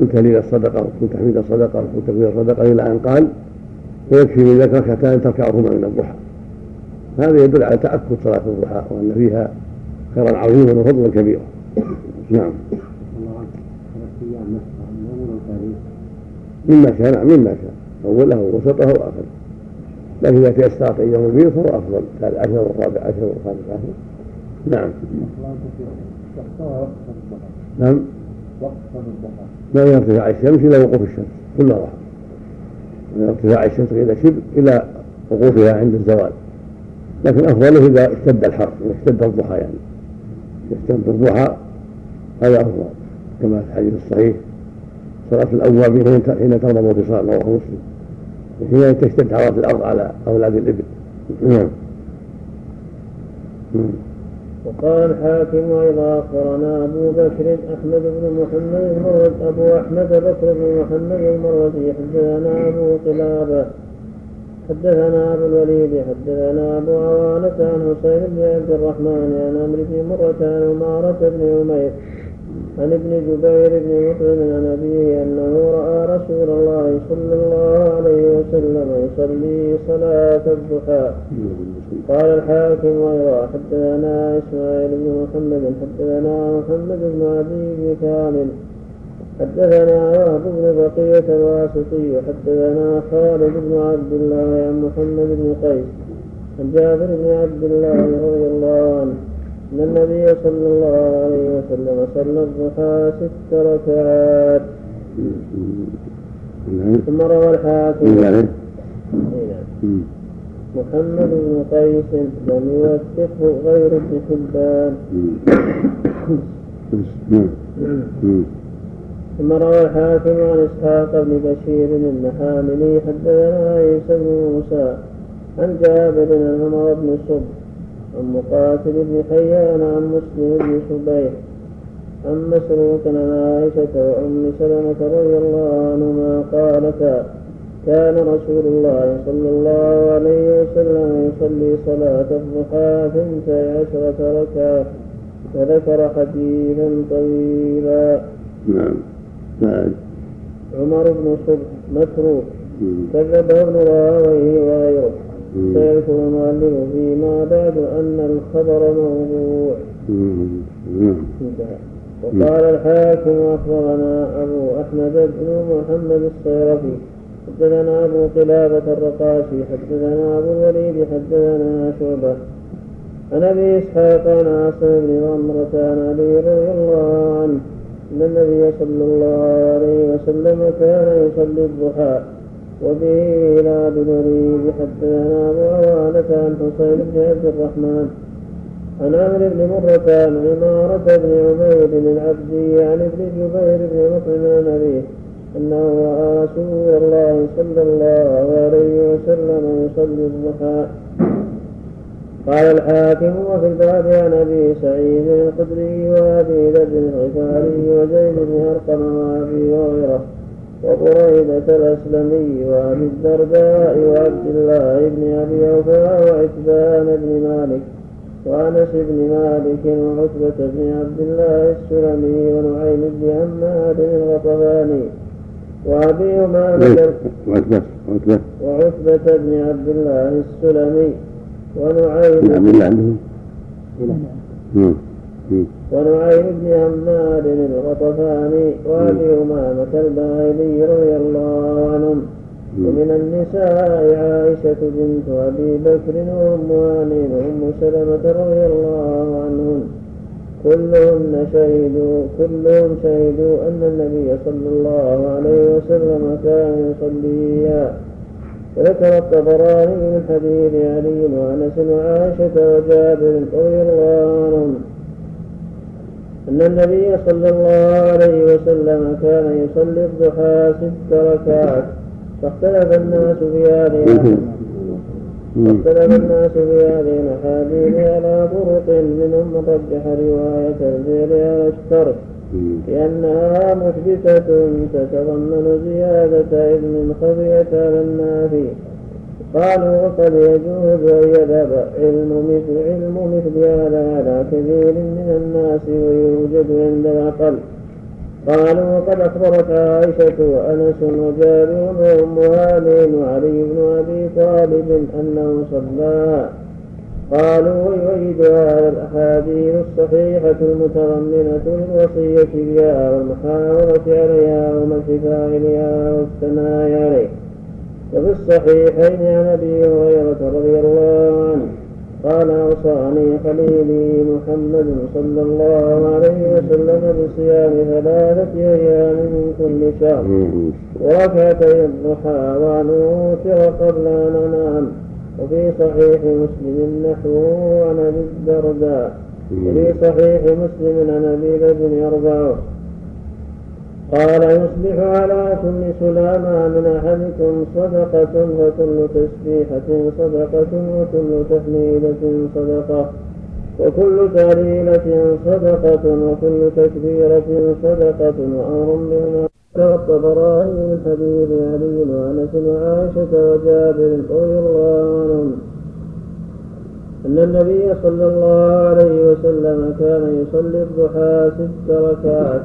كل تهليل صدقه وكل تحميد صدقه وكل تكبير صدقه إلى أن قال ويكفي من ذلك ركعتان تركعهما من الضحى. هذا يدل على تأكد صلاة الضحى وأن فيها خيرا عظيما وفضلا كبيرا. نعم. مما كان نعم مما كان أوله ووسطه وآخره. لكن إذا تيسرت أيام البيض فهو أفضل. الثالث عشر والرابع عشر والخامس عشر. نعم. نعم. ما يرتفع الشمس إلى وقوف الشمس كل ضحى من ارتفاع الشمس إلى شبر إلى وقوفها عند الزوال. لكن أفضله إذا اشتد الحر إذا اشتد الضحى يعني. اشتد الضحى هذا أفضل كما في الحديث الصحيح. صلاة الأوابين حين ترمض الانتصار رواه مسلم. وحين تشتد حرارة الأرض على أولاد الإبل. نعم. وقال الحاكم أيضا أخبرنا أبو بكر أحمد بن محمد المروزي أبو أحمد بكر بن محمد المروزي حدثنا أبو قلابة حدثنا أبو الوليد حدثنا أبو عوانة عن حسين بن عبد الرحمن عن عمرو بن مرة عن عمارة بن عمير عن ابن جبير بن مطعم عن أبيه أنه رأى رسول الله صلى الله عليه وسلم يصلي صلاة الضحى. قال الحاكم أيضا حدثنا إسماعيل بن محمد حدثنا محمد بن عدي بن كامل حدثنا وهب بن بقية الواسطي حدثنا خالد بن عبد الله عن محمد بن قيس عن جابر بن عبد الله رضي الله عنه أن النبي صلى الله عليه وسلم صلى الضحى ست ركعات. ثم روى الحاكم. محمد بن قيس لم يوثقه غير ابن حبان. ثم روى الحاكم عن إسحاق بن بشير النحاملي حدثنا عيسى بن موسى عن جابر بن عمر بن صبح عن مقاتل بن حيان عن مسلم بن شبيح عن مسروق عن عائشة وأم سلمة رضي الله عنهما قالتا كان رسول الله صلى الله عليه وسلم يصلي صلاة الضحى ثنتي عشرة ركعة فذكر حديثا طويلا. نعم. نعم. عمر بن صبح متروك كذبه ابن راويه وغيره. سيذكر المؤلف فيما بعد أن الخبر موضوع. وقال الحاكم أخبرنا أبو أحمد بن محمد الصيرفي حدثنا أبو قلابة الرقاشي حدثنا أبو الوليد حدثنا شعبة. عن أبي إسحاق عن عاصم بن عمرة عن علي رضي الله عنه أن النبي صلى الله عليه وسلم كان يصلي الضحى وبه إلى بن وليد حدثنا أبو عوانة عن حسين بن عبد الرحمن عن عمرو بن مرة عن عمارة بن عمير العبدي عن ابن جبير بن مطعم عن أبيه أنه رأى رسول الله صلى الله عليه وسلم يصلي الضحى. قال الحاكم وفي الباب عن أبي سعيد الخدري وأبي ذر الغفاري وزيد بن أرقم وأبي هريرة وبريدة الأسلمي وأبي الدرداء وعبد الله بن أبي أوفى وعتبان بن مالك وأنس بن مالك وعتبة بن عبد الله السلمي ونعيم بن عماد الغطفاني وأبي أمامة وعتبة بن عبد الله السلمي ونعيم بن عبد الله عندهم ونعيم بن عمار الغطفاني وأبي أمامة الباهلي رضي الله عنهم. ومن النساء عائشة بنت أبي بكر وأم هاني وأم سلمة رضي الله عنهن كلهن شهدوا كلهم شهدوا أن النبي صلى الله عليه وسلم كان يصلي وذكر الطبراني من حديث علي وأنس وعائشة وجابر رضي الله عنهم أن النبي صلى الله عليه وسلم كان يصلي الضحى ست ركعات. فاختلف الناس في هذه واختلف الناس في هذه الاحاديث على طرق منهم من رجح رواية الفعل على الشرط لأنها مثبته تتضمن زيادة علم خفيت على النافي قالوا وقد يجوز أن يذهب علم مثل علم مثل هذا على كثير من الناس ويوجد عند الأقل قالوا وقد أخبرت عائشة وأنس وجابر وأم هانئ وعلي بن أبي طالب أنه صلى. قالوا ويؤيد هذا الأحاديث الصحيحة المتضمنة للوصية بها والمحاولة عليها فاعلها والثناء عليه. وفي الصحيحين عن أبي هريرة رضي الله عنه قال أوصاني خليلي محمد صلى الله عليه وسلم بصيام ثلاثة أيام من كل شهر. وركعتي الضحى وان اوتر قبل أن أنام. وفي صحيح مسلم نحوه عن أبي الدرداء. وفي صحيح مسلم عن أبي ذر يرفعه قال يصبح على كل سلامة من أحدكم صدقة وكل تسبيحة صدقة وكل تحميدة صدقة وكل تهليلة صدقة وكل تكبيرة صدقة وأمر بالمعروف والطبراني من حديث علي وأنس وعائشة وجابر رضي الله عنهم أن النبي صلى الله عليه وسلم كان يصلي الضحى ست ركعات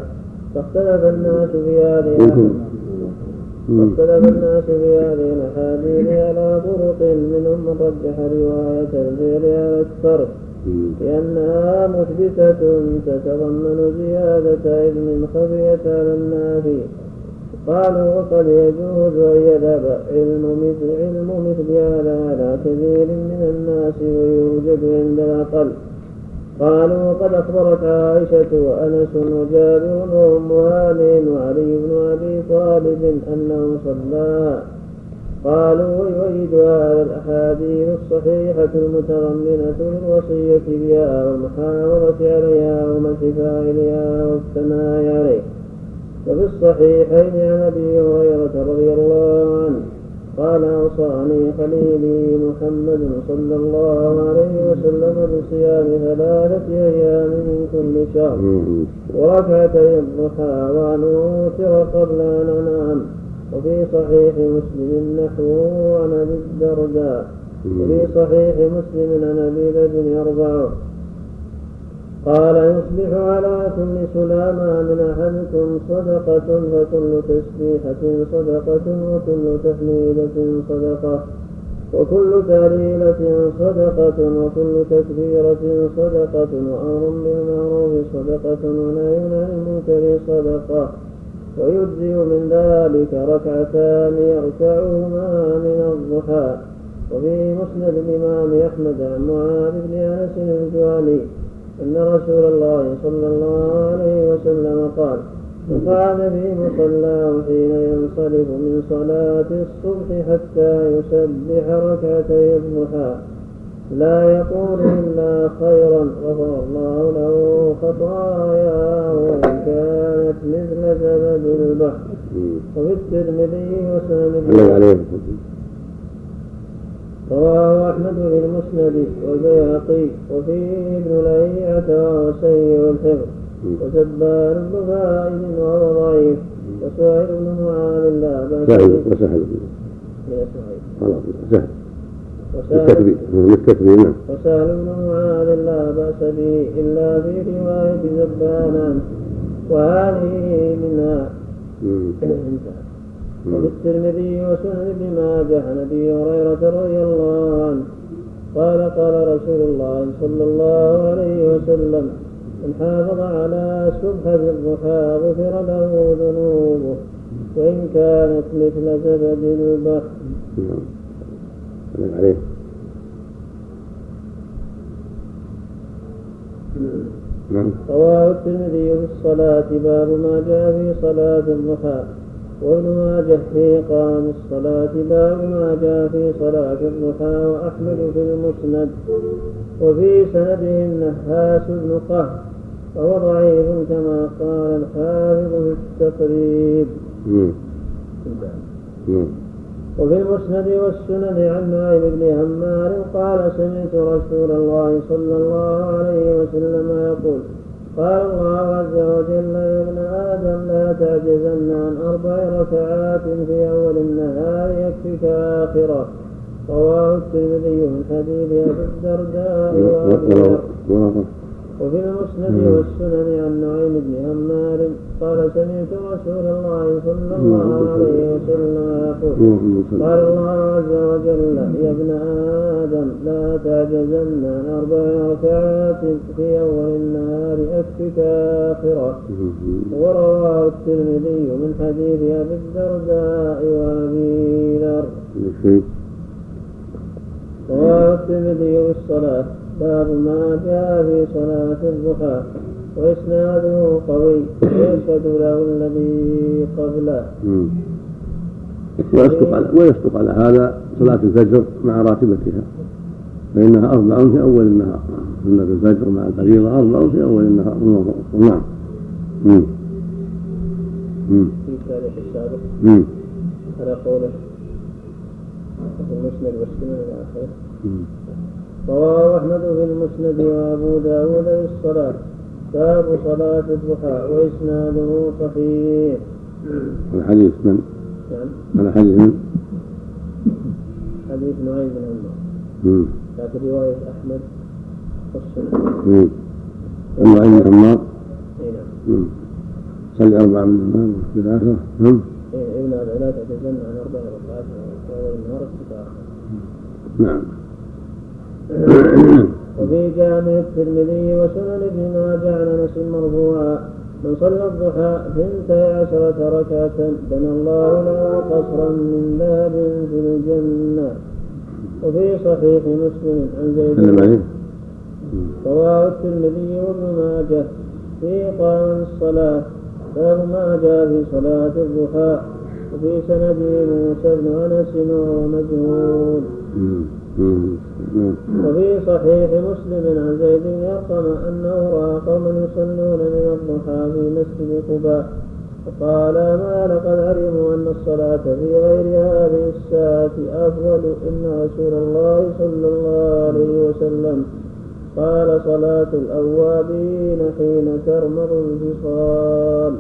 فاختلف الناس في هذه فاختلف الناس في هذه الاحاديث على طرق منهم من رجح رواية الفعل على الترك لأنها مثبته تتضمن زيادة علم خفيت على النافي. قالوا وقد يجوز أن يذهب علم مثل علم مثل هذا على كثير من الناس ويوجد عند الاقل قالوا وقد أخبرت عائشة وأنس وجابر وأم هانئ وعلي بن أبي طالب أنه صلى. قالوا ويؤيد هذا الأحاديث الصحيحة المتضمنة للوصية بها والمحاولة عليها ومسح فاعلها والثناء عليه. وفي الصحيحين عن أبي هريرة رضي الله عنه. قال أوصاني خليلي محمد صلى الله عليه وسلم بصيام ثلاثة أيام من كل شهر. وركعتي الضحى وأن أوتر قبل أن أنام. وفي صحيح مسلم نحوه عن أبي الدرداء. وفي صحيح مسلم عن أبي ذر يرفعه قال يصبح على كل سلامة من أحدكم صدقة فكل تسبيحة صدقة وكل تحميدة صدقة وكل تهليلة صدقة وكل تكبيرة صدقة وأمر بالمعروف صدقة ونهي عن المنكر صدقة ويجزي من ذلك ركعتان يركعهما من الضحى وفي مسند الإمام أحمد عن معاذ بن أنس الجواني أن رسول الله صلى الله عليه وسلم قال من قام في مصلاه حين ينصرف من صلاة الصبح حتى يسبح ركعتي الضحى. لا يقول إلا خيرا غفر الله له خطاياه وإن كانت مثل زبد البحر. وفي الترمذي وسلم. رواه أحمد في المسند والبيهقي وفيه ابن لهيعة وهو سيء الحفظ وسبان بن فائد وهو ضعيف. وسهيل بن معاذ لا بأس سهل وسهل خلاص سهل نعم. وسهل بن معاذ لا بأس به إلا في رواية زبان وهذه منها. وفي الترمذي وسنن ابن ماجه عن أبي هريرة رضي الله عنه قال قال رسول الله صلى الله عليه وسلم من حافظ على سبحة الضحى غفر له ذنوبه وإن كانت مثل زبد البحر. نعم. عليه. نعم. رواه الترمذي في الصلاة باب ما جاء في صلاة الضحى وابن ماجه في إقام الصلاة باب ما جاء في صلاة الضحى وأحمد في المسند. وفي سنده النحاس بن قهر وهو ضعيف كما قال الحافظ في التقريب. وفي المسند والسنن عن نعيم بن همار قال سمعت رسول الله صلى الله عليه وسلم يقول قال الله عز وجل يا ابن آدم لا تعجزن عن أربع ركعات في أول النهار يكفيك آخرة. رواه الترمذي من حديث أبي الدرداء وأبي وفي المسند والسنن عن نعيم بن عمار قال سمعت رسول الله صلى الله عليه وسلم يقول قال الله عز وجل يا ابن آدم لا تعجزن عن أربع ركعات في أول النهار اكفك آخرة. ورواه الترمذي من حديث أبي الدرداء وأبي ذر. رواه الترمذي بالصلاه باب ما جاء في صلاة الضحى وإسناده قوي ويشهد له الذي قبله. ويصدق على ويصدق على هذا صلاة الفجر مع راتبتها فإنها أربع في أول النهار. سنة الفجر مع الفريضة أربع في أول النهار. نعم. في تاريخ السابق. على قوله. المسند والسنن إلى آخره. رواه أحمد في المسند وأبو داود في الصلاة باب صلاة الضحى وإسناده صحيح. الحديث من؟ نعم. الحديث من؟ حديث نعيم بن عمار. لكن رواية أحمد والسنة. نعيم بن عمار. نعم. صلي أربعة من النهار في الآخرة. نعم. ابن لا تتجنى عن أربع ركعات في أول النهار نعم. وفي جامع الترمذي وسنن ابن ماجه عن أنس مرفوعا من صلى الضحى ثنتي عشرة ركعة بنى الله له قصرا من ذهب في الجنة. وفي صحيح مسلم عن زيد رواه الترمذي وابن ماجه في إقامة الصلاة باب ما جاء في صلاة الضحى. وفي سنده موسى بن أنس وهو مجهول وفي صحيح مسلم عن زيد بن أرقم أنه رأى قوما يصلون من الضحى في مسجد قباء فقال ما لقد علموا أن الصلاة في غير هذه الساعة أفضل إن رسول الله صلى الله عليه وسلم. قال صلاة الأوابين حين ترمض الفصال.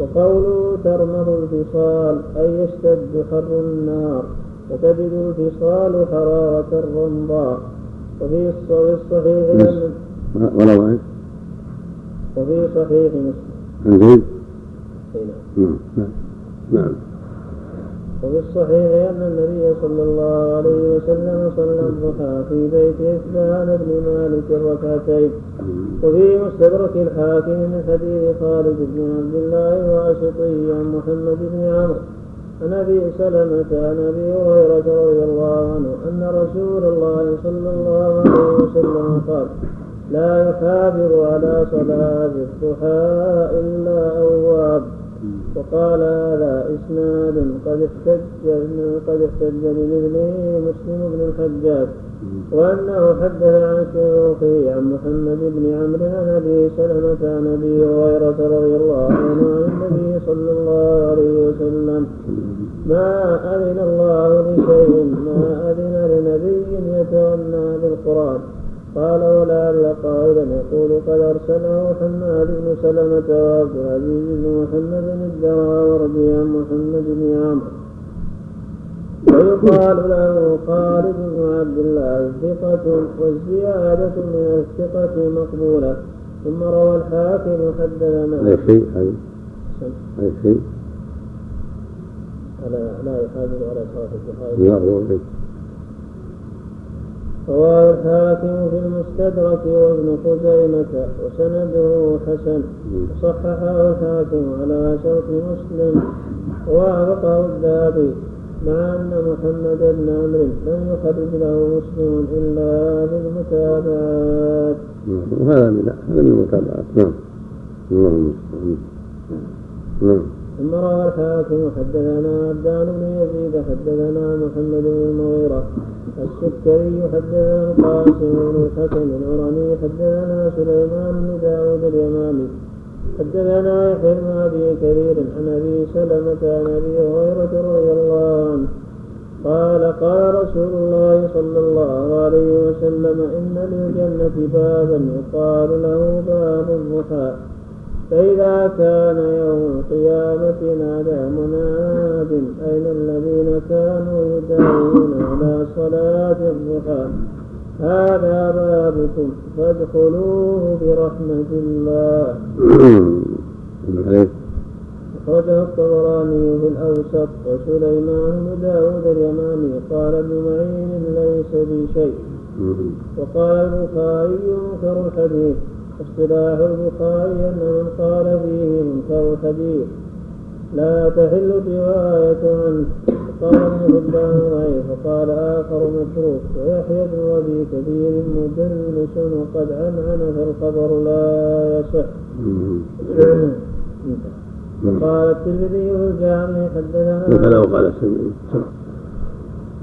وقوله ترمض الفصال أي يشتد حر النار. وتجد الفصال حرارة الرمضاء. وفي الصحيح ولو إيش؟ وفي صحيح مسلم. عن زيد؟ نعم. نعم نعم وفي الصحيح أن النبي صلى الله عليه وسلم صلى الضحى في بيت إثبان بن مالك ركعتين وفي مستدرك الحاكم من حديث خالد بن عبد الله واسطي عن محمد بن عمرو. عن أبي سلمة عن أبي هريرة رضي الله عنه أن رسول الله صلى الله عليه وسلم قال لا يحافظ على صلاة الضحى إلا أواب وقال هذا إسناد قد احتج قد احتج بمثله مسلم بن الحجاج وأنه حدث عن شيوخه عن محمد بن عمرو عن أبي سلمة عن أبي هريرة رضي الله عنه عن النبي صلى الله عليه وسلم. ما أذن الله لشيء ما أذن لنبي يتغنى بالقرآن؟ قال ولعل قائلا يقول قد أرسله حماد بن سلمة وعبد العزيز بن محمد الدراوردي عن محمد بن عمرو. ويقال له خالد بن عبد الله ثقة والزيادة من الثقة مقبولة. ثم روى الحاكم حدثنا أي شيء؟ هذا أي شيء؟ لا لا يحافظ على صلاة الضحى لا هو رواه الحاكم في المستدرك وابن خزيمة وسنده حسن. وصححه الحاكم على شرط مسلم. ووافقه الذهبي مع أن محمد بن عمرو لم يخرج له مسلم إلا بالمتابعات. وهذا من هذا من المتابعات نعم. اللهم نعم. ثم روى الحاكم حدثنا عبدان بن يزيد حدثنا محمد بن المغيرة السكري حدثنا القاسم بن الحكم العرني حدثنا سليمان بن داود اليمامي حدثنا يحيى بن أبي كثير عن أبي سلمة عن أبي هريرة رضي الله عنه. قال قال رسول الله صلى الله عليه وسلم إن للجنة بابا يقال له باب الضحى. فإذا كان يوم القيامة نادى مناد أين الذين كانوا يدعون على صلاة الضحى. هذا بابكم فادخلوه برحمة الله. أخرجه الطبراني في الأوسط وسليمان بن داود اليماني قال ابن معين ليس بشيء وقال البخاري منكر الحديث. اصطلاح البخاري أن من قال فيه منكر الحديث. لا تحل الرواية عنه قال ابن حبان ضعيف وقال آخر متروك ويحيى بن أبي كثير مدلس وقد عنعن فالخبر لا يصح. وقال الترمذي الجامع حدثنا وكذا وقال السلمي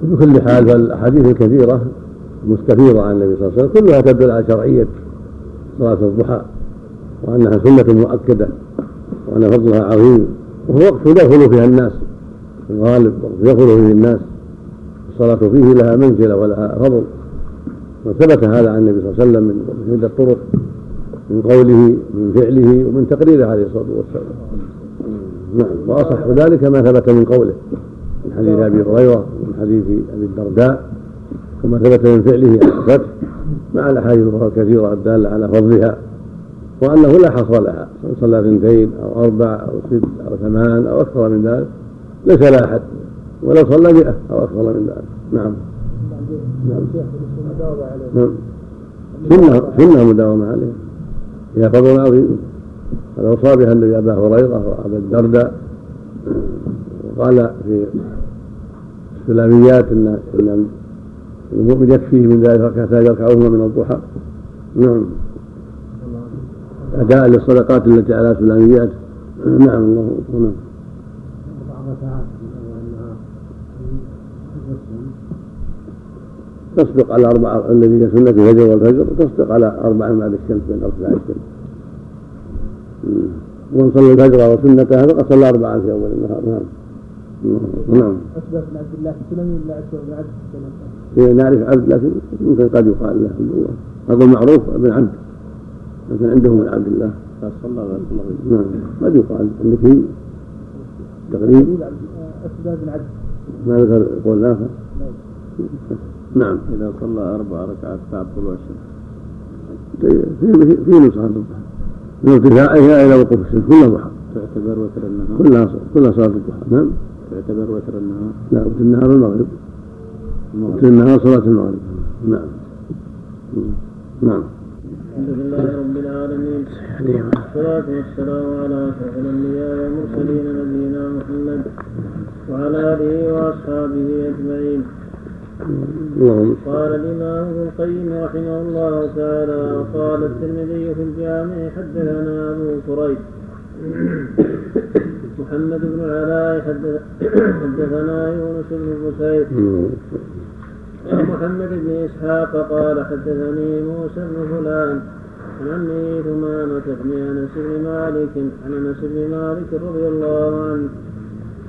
بكل حال فالأحاديث الكثيرة مستفيضة عن النبي صلى الله عليه وسلم كلها تدل على شرعية صلاة الضحى وأنها سنة مؤكدة وأن فضلها عظيم. وهو وقت يدخل فيها الناس في الغالب يدخل فيه الناس الصلاة فيه لها منزلة ولها فضل. وثبت هذا عن النبي صلى الله عليه وسلم من عدة طرق من قوله من فعله ومن تقريره عليه الصلاة والسلام. نعم وأصح ذلك ما ثبت من قوله من حديث أبي هريرة ومن حديث أبي الدرداء وما ثبت من فعله على الفتح مع الأحاديث الأخرى الكثيرة الدالة على فضلها. وأنه لا حصر لها صلى اثنتين أو أربع أو ست أو ثمان أو أكثر من ذلك ليس لا احد ولو صلى مئة أو أكثر من ذلك. نعم. نعم. نعم. سنة سنة مداومة عليها هي فضل عظيم. قد اوصى بها النبي أبا هريرة وأبا الدرداء. وقال في السلاميات إن إن المؤمن يكفيه من ذلك ركعتان يركعهما من الضحى. نعم. أداء للصدقات التي على السلاميات نعم الله نعم تصدق على أربعة الذي هي سنة الفجر والفجر تصدق على أربع بعد الشمس بين أربع الشمس ومن صلى الفجر وسنتها فقد صلى أربعا في أول النهار. نعم. نعم. أثبت عبد الله سلمي لا أشبه بن عبد هي نعرف عبد لكن ممكن قد يقال له. هذا المعروف ابن عبد لكن عنده من عبد الله صلى الله نعم. قد يقال عندك في تقريب بن عبد ما ذكر قول آخر؟ نعم. إذا صلى أربع ركعات بعد طلوع الشمس. طيب، في في نسخة الضحى من ارتفاعها إلى وقوف الشمس. كلها ضحى. تعتبر وتر النهار. كلها كلها صلاة الضحى. نعم. تعتبر وتر النهار. لا وتر النهار المغرب. وتر النهار صلاة المغرب. نعم. نعم. الحمد لله رب العالمين. والصلاة والسلام على أشرف الأنبياء والمرسلين نبينا محمد وعلى آله وأصحابه أجمعين. اللهم قال الإمام ابن القيم رحمه الله تعالى وقال الترمذي في الجامع حدثنا أبو كريب محمد بن العلاء حدثنا يونس بن بسير محمد بن إسحاق قال حدثني موسى بن فلان عن عمه ثمامة بن أنس بن مالك عن أنس بن مالك رضي الله عنه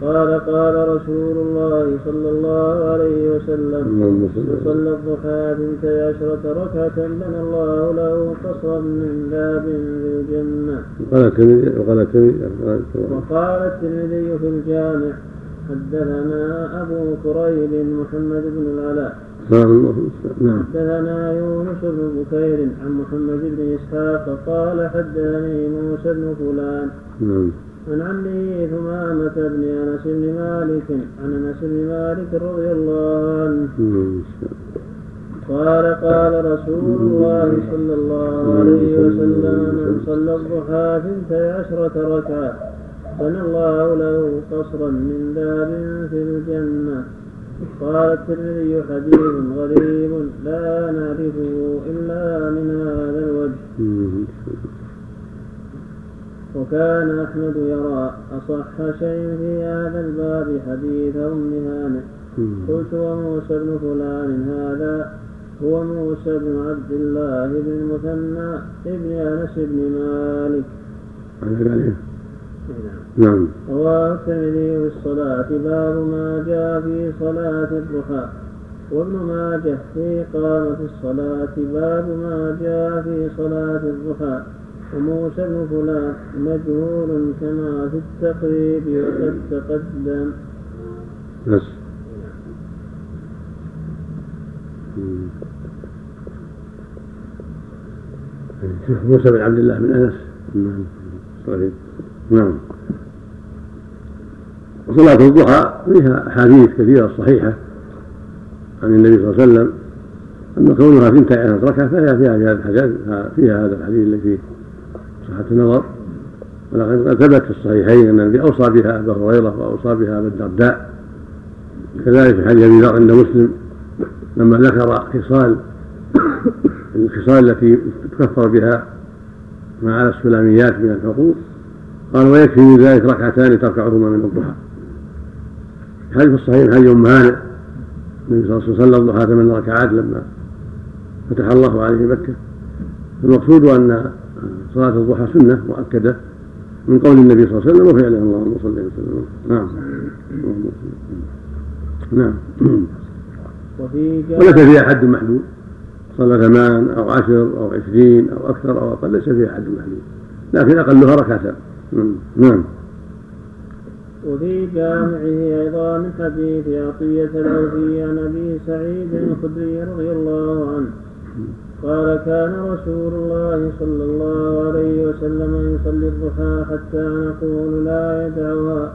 قال قال رسول الله صلى الله عليه وسلم من صلى الضحى اثنتي عشرة ركعة بنى الله له قصرا من باب في الجنة. قال الترمذي وقال الترمذي وقال الترمذي في الجامع حدثنا أبو كريب محمد بن العلاء نعم. حدثنا يونس بن بكير عن محمد بن إسحاق قال حدثني موسى بن فلان. نعم. عن عمه ثمامة بن أنس بن مالك عن أنس بن مالك رضي الله عنه. قال قال رسول الله صلى الله عليه وسلم من صلى الضحى ثنتي عشرة ركعة بنى الله له قصرا من باب في الجنة. قال الترمذي حديث غريب لا نعرفه إلا من هذا الوجه. وكان أحمد يرى أصح شيء في هذا الباب حديث أم هانئ. قلت وموسى بن فلان هذا هو موسى بن عبد الله بن المثنى ابن أنس بن مالك. نعم. رواه الترمذي في الصلاة باب ما جاء في صلاة الضحى. وابن ماجه في إقامة الصلاة باب ما جاء في صلاة الضحى. وموسى بن فلان مجهول كما في التقريب وقد تقدم. بس. شيخ موسى بن عبد الله بن أنس. نعم. صحيح. نعم. وصلاة الضحى فيها أحاديث كثيرة صحيحة عن النبي صلى الله عليه وسلم أما كونها ثنتي عشرة ركعة فهي فيها في هذا فيها هذا الحديث الذي فيه صحة النظر. ولكن ثبت في الصحيحين أن النبي أوصى بها أبا هريرة وأوصى بها أبا الدرداء. كذلك في حديث أبي ذر عند مسلم لما ذكر خصال الخصال التي تكفر بها مع السلاميات من الحقوق. قال ويكفي من ذلك ركعتان تركعهما من الضحى. في الصحيح هذه أم هانئ النبي صلى الله عليه وسلم صلى الضحى ثمان ركعات لما فتح الله عليه مكة. المقصود أن صلاة الضحى سنة مؤكدة من قول النبي صلى الله عليه وسلم وفعله اللهم صل وسلم. نعم. نعم. وليس فيها حد محدود. صلى ثمان أو عشر أو عشرين أو أكثر أو أقل ليس فيها حد محدود. لكن أقلها ركعتان. نعم. وفي جامعه أيضا من حديث عطية العوفي عن أبي سعيد الخدري رضي الله عنه. قال كان رسول الله صلى الله عليه وسلم يصلي الضحى حتى نقول لا يدعها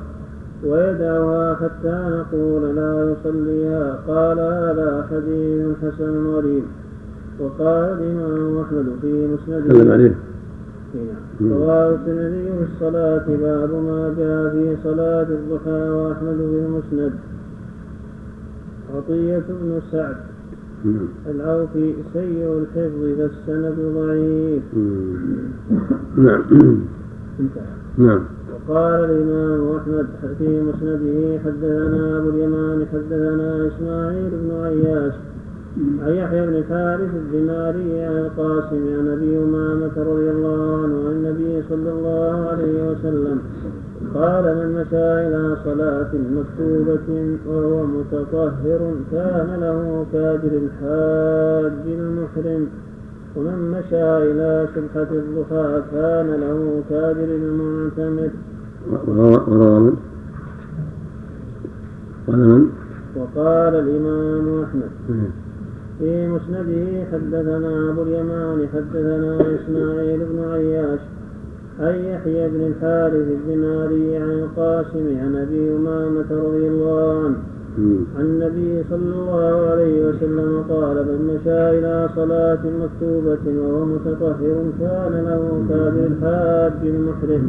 ويدعها حتى نقول لا يصليها. قال هذا حديث حسن غريب. وقال الإمام أحمد في مسنده. رواه الترمذي في الصلاة باب ما جاء في صلاة الضحى وأحمد في المسند. عطية بن سعد. العوفي سيء الحفظ فالسند ضعيف. نعم. نعم. وقال الإمام أحمد في مسنده حدثنا أبو اليمان حدثنا إسماعيل بن عياش عن يحيى بن الحارث الدماري عن القاسم عن ابي امامه رضي الله عنه عن النبي صلى الله عليه وسلم. قال من مشى إلى صلاة مكتوبة وهو متطهر كان له كاجر الحاج المحرم. ومن مشى إلى سبحه الضحى كان له كاجر المعتمر. وقال الإمام أحمد في مسنده حدثنا أبو اليمان حدثنا إسماعيل بن عياش عن يحيى بن الحارث الدماري عن القاسم عن أبي أمامة رضي الله عنه. عن النبي صلى الله عليه وسلم قال من مشى إلى صلاة مكتوبة وهو متطهر كان له كابر الحاج المحرم.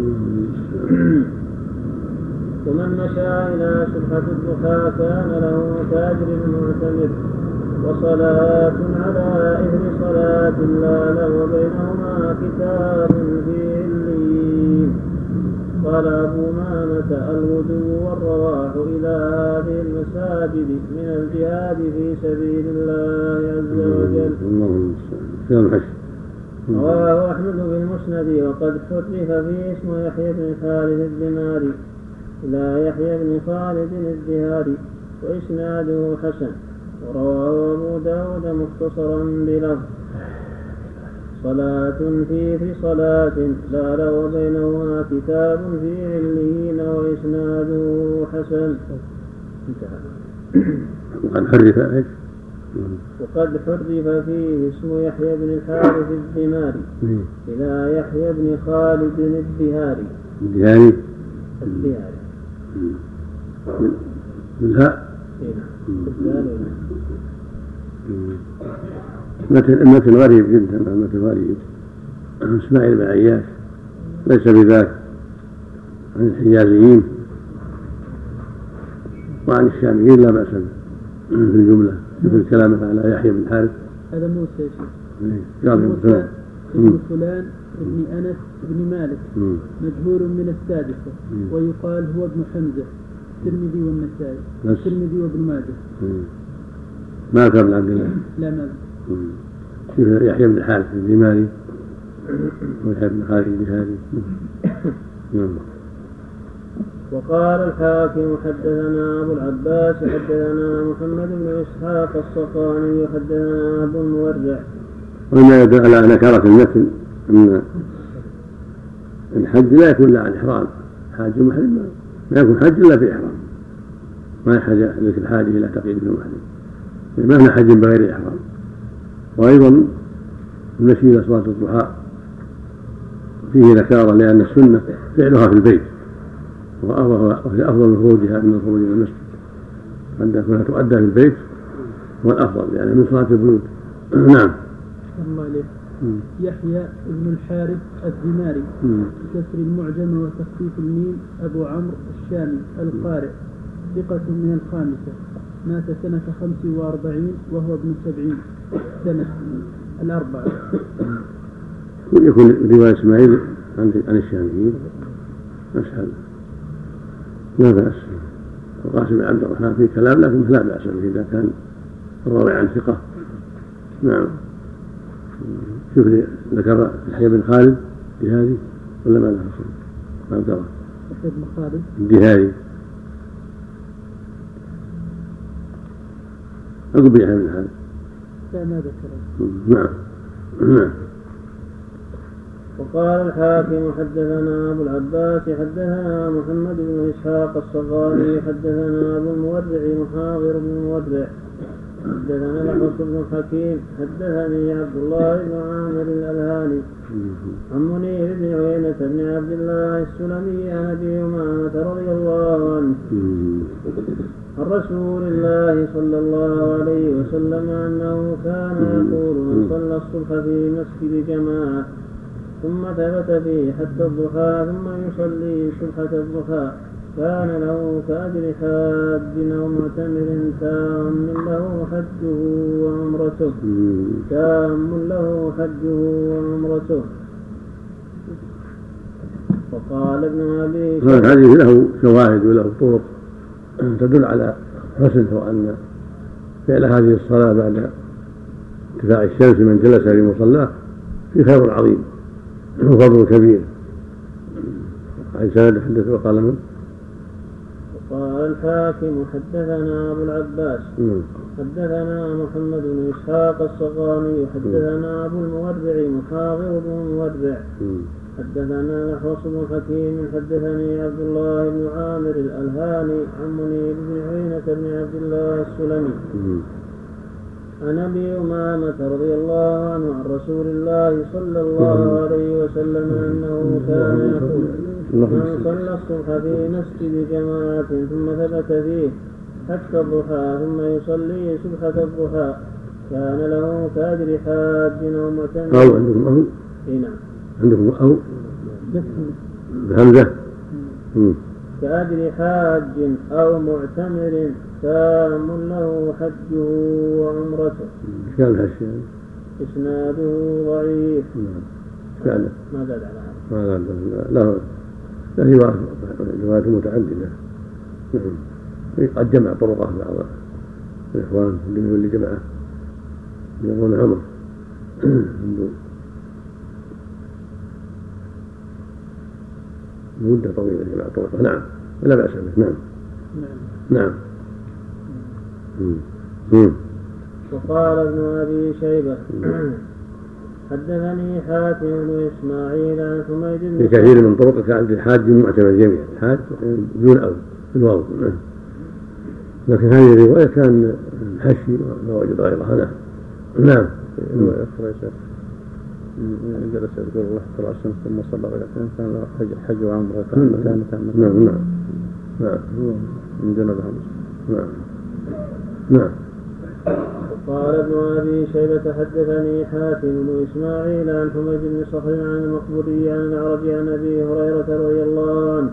ومن مشى إلى سبحة الضحى كان له تاجر المعتمر وصلاة على إثر صلاة لا له بينهما كتاب في عليين قال أبو مامة الغدو والرواح إلى هذه المساجد من الجهاد في سبيل الله عز وجل. رواه أحمد في المسند وقد حرف فيه اسم يحيى بن خالد الدماري. إلى يحيى بن خالد الدهاري وإسناده حسن. ورواه أبو داود مختصرا بلفظ. صلاة في في صلاة لا له بينهما كتاب في عليين وإسناده حسن. انتهى وقد حرف إيش؟ وقد حرف فيه اسم يحيى بن الحارث الدماري. إلى يحيى بن خالد الدهاري. الدهاري؟ الدهاري. بالهاء متن متن غريب جدا متن غريب إسماعيل بن عياش ليس بذاك عن الحجازيين وعن الشاميين لا بأس به في الجملة مثل كلامه على يحيى بن حارث هذا موسى يا شيخ إيه، قال موسى ابن فلان ابن أنس بن مالك. مجهول من السادسة مم. ويقال هو ابن حمزة الترمذي والنسائي. الترمذي وابن ماجه. ما كان بن عبد الله. لا ما. شوف يحيى بن الحارث الدماري ويحيى بن خالد الدهاري نعم وقال الحاكم حدثنا أبو العباس حدثنا محمد بن إسحاق الصفاني حدثنا أبو المورع ومما يدل على نكارة المتن أن الحج لا يكون إلا عن إحرام حاج محرم ما يكون حج إلا في إحرام ما يحتاج لك الحاجة إلى تقييد المحرم. ما هنا حج بغير إحرام. وأيضا المشي إلى صلاة الضحى. فيه نكارة لأن السنة فعلها في البيت. وهي أفضل من خروجها من الخروج من المسجد. أن تكون تؤدى في البيت هو الأفضل يعني من صلاة البيوت. نعم. يحيى بن الحارث الدماري بكسر المعجم وتخفيف الميم أبو عمرو الشامي القارئ ثقة من الخامسة. مات سنة خمس وأربعين وهو ابن سبعين سنة الأربعة. يكون رواية إسماعيل عن عن الشاميين أسهل لا بأس. القاسم بن عبد الرحمن فيه كلام لكن لا بأس به إذا كان الراوي عن ثقة. نعم. شوف ذكر يحيى بن خالد الجهادي ولا ما له اصل؟ ما ذكره يحيى بن خالد. الجهادي بن خالد لا ما ذكره. نعم. نعم. وقال الحاكم حدثنا أبو العباس حدثنا محمد بن إسحاق الصغاني حدثنا أبو المورع محاضر بن المورع حدثنا الحص بن حكيم حدثني عبد الله بن عامر الألهاني. عن منير بن عيينة بن عبد الله السلمي عن أبي أمامة رضي الله عنه. عن رسول الله صلى الله عليه وسلم أنه كان يقول من صلى الصبح في مسجد جماعة ثم ثبت فيه حتى الضحى ثم يصلي سبحة الضحى. كان له كأجر حاج أو معتمر تام له حجه وعمرته. تام له حجه وعمرته. وقال ابن أبي هذا الحديث له شواهد وله طرق. تدل على حسن وأن فعل هذه الصلاة بعد ارتفاع الشمس من جلس في مصلاه في خير عظيم وفضل كبير. عن سند حدث وقال من؟ قال الحاكم حدثنا أبو العباس. حدثنا محمد بن إسحاق الصغاني حدثنا أبو المورع محاضر بن المورع حدثنا نحوص بن حكيم حدثني عبد الله بن عامر الألهاني عن منيب بن عينة بن عبد الله السلمي. عن أبي أمامة رضي الله عنه عن رسول الله صلى الله عليه وسلم أنه كان يقول من صلى الصبح في مسجد جماعة ثم ثبت فيه حتى الضحى ثم يصلي سبحة الضحى كان له كاجر حاج أو معتمر عندكم أو بهمزة. كأجر حاج أو معتمر تام له حجه وعمرته. كان الحج إسناده ضعيف. نعم. فعلا ما زاد على هذا. ما لا لا لا هي روايات متعددة. نعم. قد جمع طرقه بعض الإخوان اللي جمعه يقولون عمر. مدة طويلة جمع طرقه نعم. لا بأس به. نعم. نعم. مم. وقال ابن أبي شيبة حدثني حاتم بن إسماعيل عن حميد في بن كثير من طرق كان الحاج معتمر جميعا. الحاج بدون أو بالواو نعم. لكن هذه الرواية كان الحشي لا وجد غيرها. نعم. نعم. جلس يذكر الله عليه وسلم ثم صلى ركعتين كان له حج حج وعمرة تامتان تامتان نعم. نعم. نعم. من جنبها نعم نعم. قال ابن أبي شيبة حدثني حاتم بن إسماعيل عن حميد بن صخر عن المقبوري عن العرج عن أبي هريرة رضي الله عنه.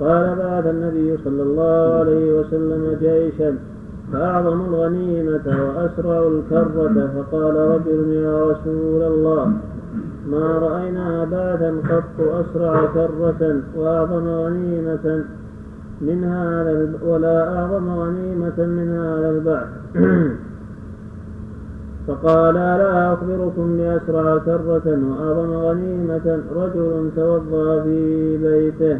قال بعث النبي صلى الله عليه وسلم جيشا فأعظموا الغنيمة وأسرعوا الكرة. فقال رجل يا رسول الله. ما رأينا بعثا قط أسرع كرة وأعظم غنيمة من هذا. ولا أعظم غنيمة من هذا البعث. فقال ألا أخبركم بأسرع كرة وأعظم غنيمة. رجل توضأ في بيته.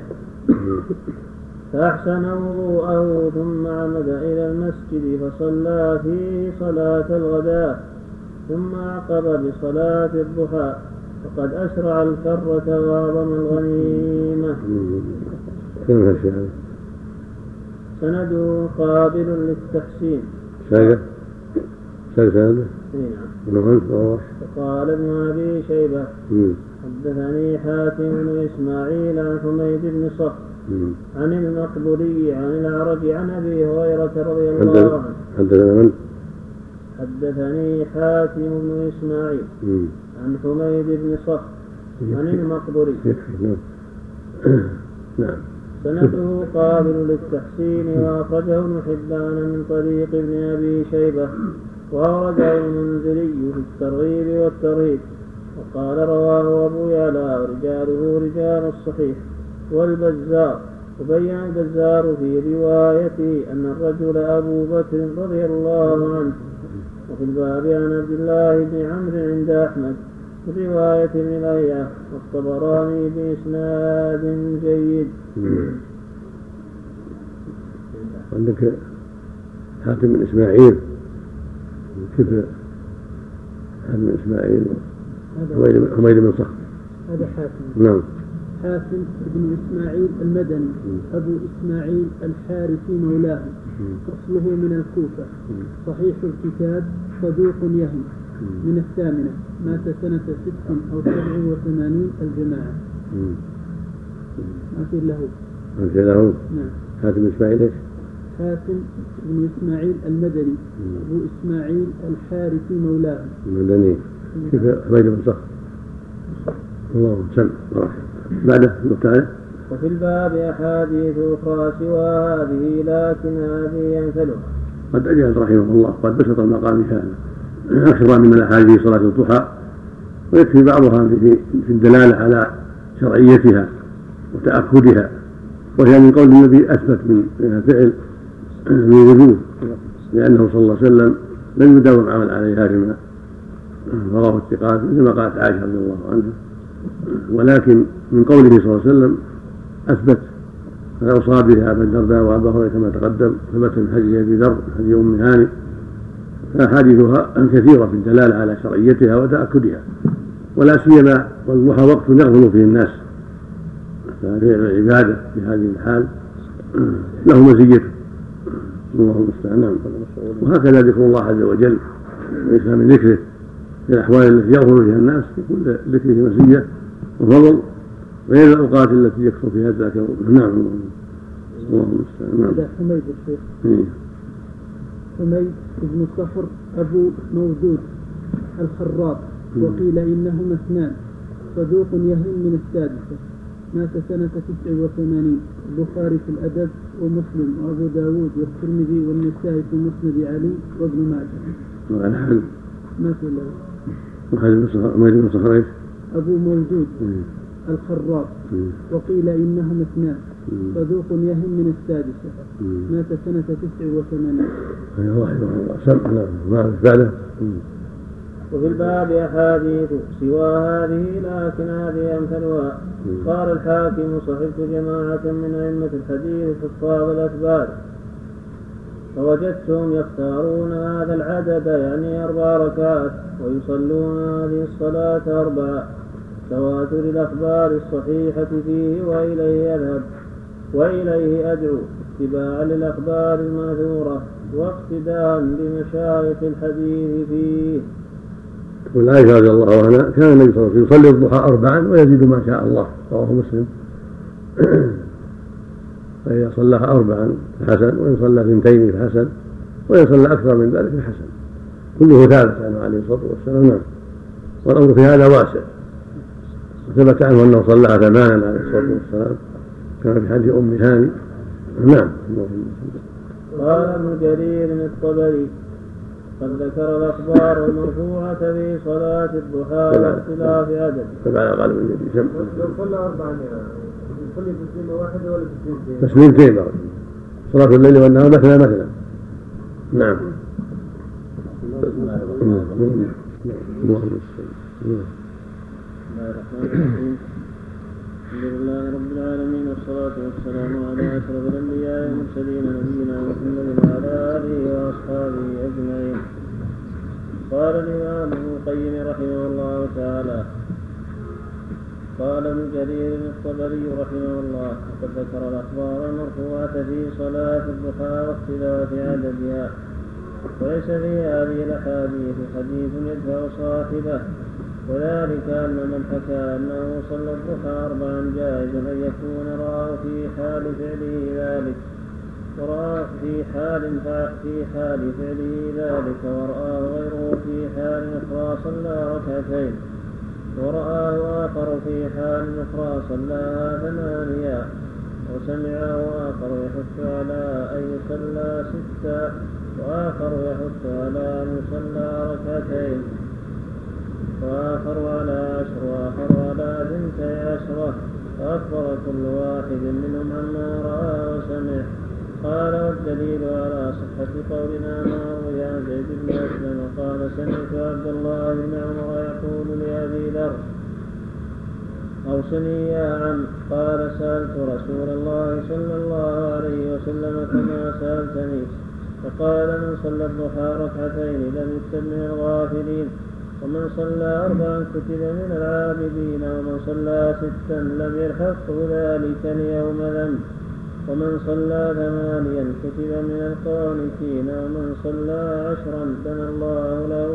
فأحسن وضوءه ثم عمد إلى المسجد فصلى فيه صلاة الغداء ثم عقب بصلاة الضحى وقد أسرع الكرة وأعظم الغنيمة. سنده قابل للتحسين. سنده نعم وقال ابن أبي شيبة حدثني حاتم بن إسماعيل عن حميد بن صخر عن المقبولي عن الأعرج عن أبي هريرة رضي الله عنه. حدثنا من؟ حدثني حاتم بن إسماعيل. عن حميد بن صخر عن المقبري نعم. نعم. سنده قابل للتحسين وأخرجه ابن حبان من طريق ابن أبي شيبة وأورده المنذري في الترغيب والترهيب وقال رواه أبو يعلى ورجاله رجال الصحيح. والبزار. وبين البزار في روايته أن الرجل أبو بكر رضي الله عنه وفي الباب عن عبد الله بن عمرو عند أحمد في رواية لهيعة والطبراني بإسناد جيد. عندك حاتم بن إسماعيل. كيف حاتم بن إسماعيل؟ هذا حميد بن- حميد بن صخر. هذا حاتم. نعم. حاتم بن إسماعيل المدني أبو إسماعيل الحارثي مولاه. أصله من الكوفة. صحيح الكتاب صدوق يهم. من الثامنة. مات سنة ست أو سبع وثمانين الجماعة. ما في له. أنت له. نعم. حاتم بن إسماعيل إيش؟ حاتم بن إسماعيل المدني. أبو إسماعيل الحارثي مولاه. المدني. كيف حميد بن صخر اللهم سم ورحمه بعده نقطة وفي الباب أحاديث أخرى سوى هذه لكن هذه أمثلها قد أجاد رحمه الله قد بسط المقام هذا أكثر من الأحاديث صلاة الضحى ويكفي بعضها في الدلالة على شرعيتها وتأكدها. وهي من قول النبي أثبت من الفعل من وجوه لأنه صلى الله عليه وسلم لم يداوم عمل عليها فيما رواه الثقات مثل ما قالت عائشة رضي الله عنها. ولكن من قوله صلى الله عليه وسلم أثبت فأوصى بها أبا الدرداء وأبا هريرة كما تقدم ثبت من حديث أبي ذر حديث أم هاني. فأحاديثها كثيرة في الدلالة على شرعيتها وتأكدها ولا سيما والضحى وقت يغفل فيه الناس. ففعل العبادة في هذه الحال له مزيته. الله المستعان. نعم. وهكذا ذكر الله عز وجل ليس من ذكره في الأحوال التي يغفل فيها الناس يكون ذكره مزية. وفضل غير الأوقات التي يكثر فيها الذاكرون نعم. الله المستعان نعم. حميد الشيخ إيه. حميد بن صخر أبو مودود الخراط. وقيل إنهما اثنان. صدوق يهم من السادسة مات سنة تسع وثمانين. البخاري في الأدب ومسلم. وأبو داود والترمذي والنسائي في مسند علي وابن ماجه. وعلى حال. ما في بن صخر ما بن صخر إيش؟ أبو مودود. الخراط إيه. وقيل إنهما اثنان. صدوق يهم من السادسة. مات سنة تسع وثمانين بعده. وفي الباب أحاديث سوى هذه لكن هذه أمثلها قال الحاكم صحبت جماعة من أئمة الحديث حفاظ الأخبار فوجدتهم يختارون هذا العدد يعني أربع ركعات ويصلون هذه الصلاة أربعة تواتر الأخبار الصحيحة فيه وإليه أذهب وإليه أدعو اتباعا للأخبار المأثورة واقتداء بمشايخ الحديث فيه. تقول عائشة رضي الله عنها كان النبي صلى الله عليه وسلم يصلي الضحى أربعا ويزيد ما شاء الله رواه مسلم. فإذا صلاها أربعا فحسن وإن صلى اثنتين فحسن وإن صلى أكثر من ذلك فحسن كله ثابت عنه عليه الصلاة والسلام نعم. والأمر في هذا واسع. وثبت عنه أنه صلىها ثمانا عليه الصلاة والسلام. كما في حديث أم هاني. نعم. اللهم صل قال ابن جرير الطبري قد ذكر الأخبار المرفوعة في صلاة الضحى واختلاف عدد تبع قال ابن جرير لو صلى أربعا يصلي تسليمة واحدة ولا تسليمتين؟ تسليمتين صلاة الليل والنهار مثلا مثلا. نعم. اللهم صل بسم الله الرحمن الرحيم. الحمد لله رب العالمين والصلاة والسلام على أشرف الأنبياء والمرسلين نبينا محمد وعلى آله وأصحابه أجمعين. قال الإمام ابن القيم رحمه الله تعالى قال ابن جرير الطبري رحمه الله وقد ذكر الأخبار المرفوعة في صلاة الضحى واختلاف عددها وليس في هذه الأحاديث حديث يدفع صاحبه وذلك أن من حكى أنه صلى الضحى أربعا جائز أن يكون رآه في حال فعله ذلك. ورآه في حال في حال فعله ذلك. ورآه غيره في حال أخرى صلى ركعتين. ورآه آخر في حال أخرى صلاها ثمانيا وسمعه آخر يحث على أن يصلى ستا وآخر يحث على أن يصلى ركعتين. وآخر على عشر وآخر على بنتي عشرة فأخبر كل واحد منهم عما رأى وسمع. قال والدليل على صحة قولنا ما روي عن زيد بن أسلم. قال سمعت عبد الله بن عمر يقول لأبي ذر أوصني يا عم. قال سألت رسول الله صلى الله عليه وسلم كما سألتني. فقال من صلى الضحى ركعتين لم يكتب الغافلين. ومن صلى أربعا كتب من العابدين ومن صلى ستا لم يلحقه ذلك اليوم ذنب ومن صلى ثمانيا كتب من القانتين ومن صلى عشرا بنى الله له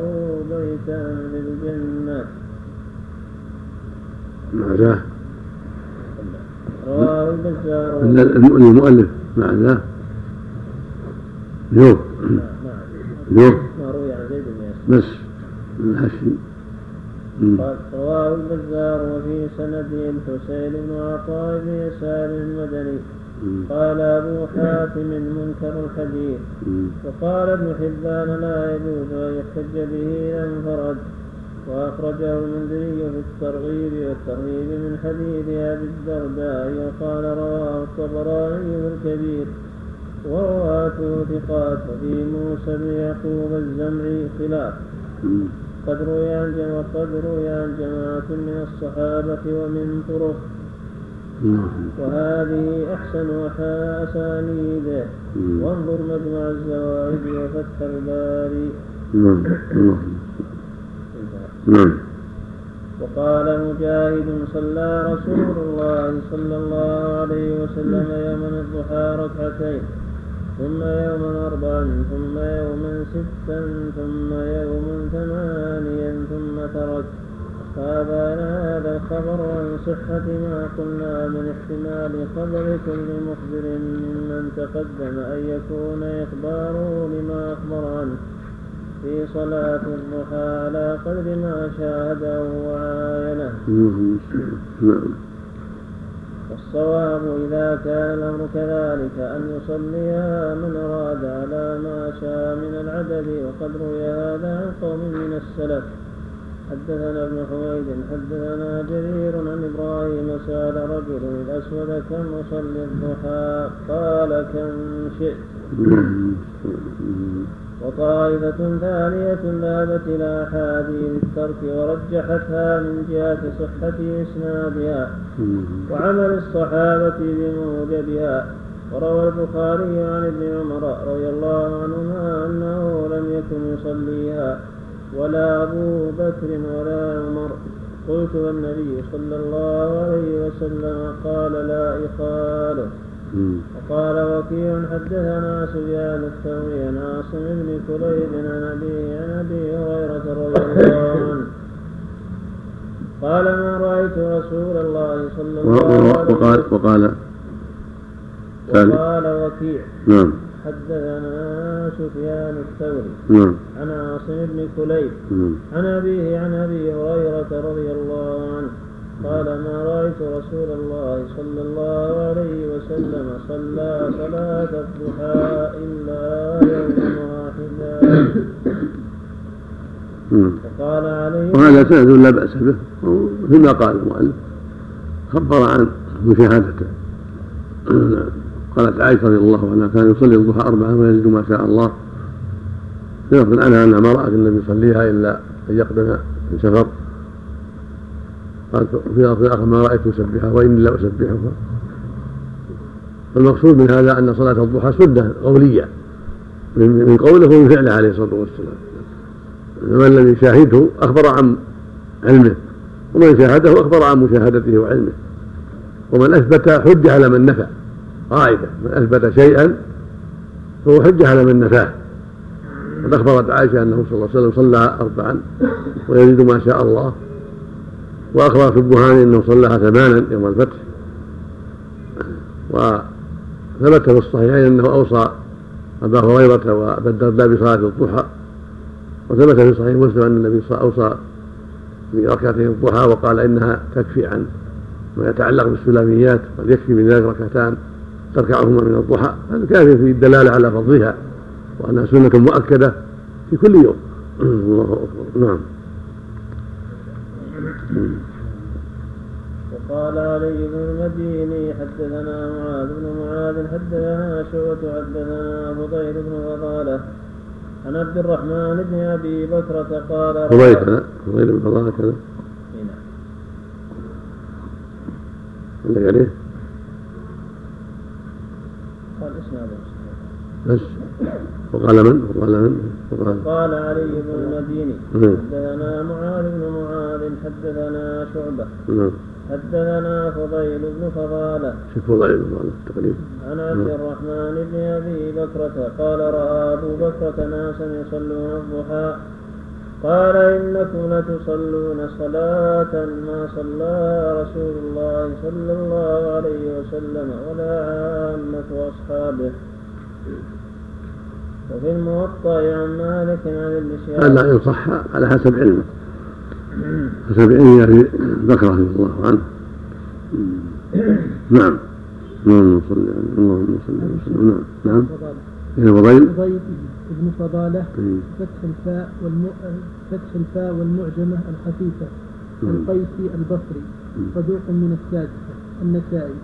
بيتا في الجنة. معناه رواه البزار. المؤلف معناه نعم نور ما روي عن زيد بن بس. الحشي قال رواه البزار وفي سنده الحسين بن عطاء بن يسار المدني. قال أبو حاتم منكر الحديث وقال ابن حبان لا يجوز أن يحتج به إذا انفرد وأخرجه المنذري في الترغيب والترهيب من حديث أبي الدرداء. وقال رواه الطبراني في الكبير. ورواته ثقات وفي موسى بن يعقوب الزمعي خلاف. قد روي عن جماعة قد روي عن جماعة من الصحابة ومن طرق. وهذه أحسن أسانيد. وانظر مجمع الزوائد وفتح الباري. نعم نعم. وقال مجاهد صلى رسول الله صلى الله عليه وسلم يوما الضحى ركعتين. ثم يوما أربعا ثم يوما ستا ثم يوما ثمانيا ثم ترك. فأبانا هذا الخبر عن صحة ما قلنا من احتمال خبر كل مخبر ممن تقدم أن يكون إخباره لما أخبر عنه. في صلاة الضحى على قدر ما شاهده وعاينه. نعم. والصواب إذا كان الأمر كذلك أن يصليها من أراد على ما شاء من العدد وقد روي هذا عن قوم من السلف. حدثنا ابن حميد حدثنا جرير عن إبراهيم سأل رجل الأسود كم أصلي الضحى؟ قال كم شئت. وطائفة ثانية ذهبت إلى أحاديث الترك ورجحتها من جهة صحة إسنادها وعمل الصحابة بموجبها. وروى البخاري عن ابن عمر رضي الله عنهما أنه لم يكن يصليها ولا أبو بكر ولا عمر. قلت والنبي صلى الله عليه وسلم قال لا إخالة. وقال وكيع حدثنا سفيان الثوري عن عاصم بن كليب عن أبيه عن أبي هريرة رضي الله عنه. قال ما رأيت رسول الله صلى الله عليه وسلم وقال وقال وقال وكيع نعم. حدثنا سفيان الثوري نعم. عن عاصم بن كليب نعم. عن أبيه عن أبي هريرة رضي الله عنه. قال ما رأيت رسول الله صلى الله عليه وسلم صلى صلاة الضحى إلا يوما واحدا فقال عليه وهذا سند لا بأس به. فيما قال المؤلف خبر عن مشاهدته. قالت عائشة رضي الله عنها كان يصلي الضحى أربعة ويزيد ما شاء الله. يغفل عنها أنها ما رأت النبي يصليها إلا أن يقدم من سفر. قال في اخر ما رأيت أسبحها وإني لا اسبحها فالمقصود من هذا أن صلاة الضحى سنة قولية. من قوله ومن فعله عليه الصلاة والسلام. من لم يشاهده أخبر عن علمه ومن شاهده أخبر عن مشاهدته وعلمه. ومن أثبت حج على من نفى. قاعدة من أثبت شيئا فهو حج على من نفاه. قد أخبرت عائشة أنه صلى الله عليه وسلم صلى اربعا ويزيد ما شاء الله. وأخبر في البهاني أنه صلىها ثمانا يوم الفتح. وثبت في الصحيحين أنه أوصى أبا هريرة وأبا الدرداء بصلاة الضحى. وثبت في صحيح مسلم أن النبي صلى الله عليه وسلم أوصى بركعتي الضحى وقال إنها تكفي عن ما يتعلق بالسلاميات قد يكفي من ذلك ركعتان تركعهما من الضحى. هذا كافي في الدلالة على فضلها وأنها سنة مؤكدة في كل يوم. الله أكبر. نعم. وقال علي بن المديني حدثنا معاذ بن معاذ حدثنا شعبة حدثنا فضيل بن فضالة عن عبد الرحمن بن أبي بكرة قال فضيل كذا فضيل بن فضالة كذا عندك عليه؟ قال اسناد بس وقال من؟ وقال من؟ قال علي بن المديني حدثنا معاذ بن معاذ حدثنا شعبة نعم. حدثنا فضيل بن فضالة. شوف فضيل بن فضالة تقريبا. عن عبد الرحمن بن أبي بكرة قال رأى أبو بكرة ناسا يصلون الضحى. قال إنكم لتصلون صلاة ما صلى رسول الله صلى الله عليه وسلم ولا عامة أصحابه. وفي الموطأ عن مالك عن ابن شهاب هذا إن صح على حسب علمه حسب علم أبي بكر رضي الله عنه. نعم. اللهم صل اللهم صل وسلم نعم. نعم. ابن فضيل. فضيل ابن فضالة. فتح الفاء والم... فتح الفاء والمعجمة الخفيفة. القيسي البصري. صدوق من السادسة. النسائي.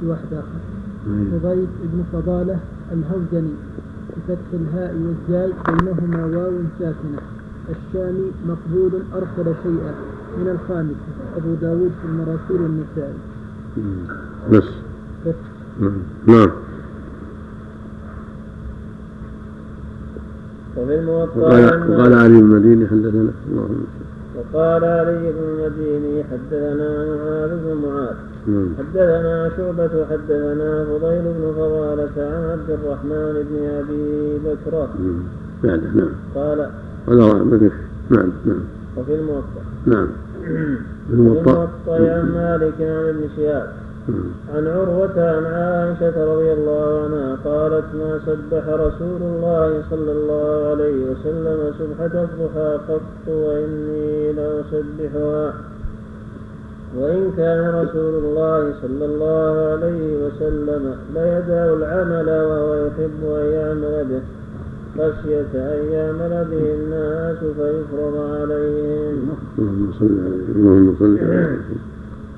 في واحد آخر. فضيل ابن فضالة الهوزني بفتح الهاء والزاي بينهما واو ساكنة. الشامي مقبول أرسل شيئا من الخامسة أبو داود في المراسيل والنسائي بس. نعم. نعم. وفي وقال علي بن المديني حدثنا اللهم وقال علي بن المديني حدثنا معاذ بن معاذ. حدثنا شعبة حدثنا فضيل بن فضالة عن عبد الرحمن بن أبي بكرة بعده نعم. قال قال نعم نعم. وفي الموطأ. نعم. في الموطأ عن مالك عن ابن شهاب. عن عروة عن عائشة رضي الله عنها قالت ما سبح رسول الله صلى الله عليه وسلم سبحة الضحى قط وإني لأسبحها وإن كان رسول الله صلى الله عليه وسلم ليدع العمل وهو يحب أن يعمل به خشية أن يعمل به الناس فيفرض عليهم. اللهم صل عليه اللهم صل عليه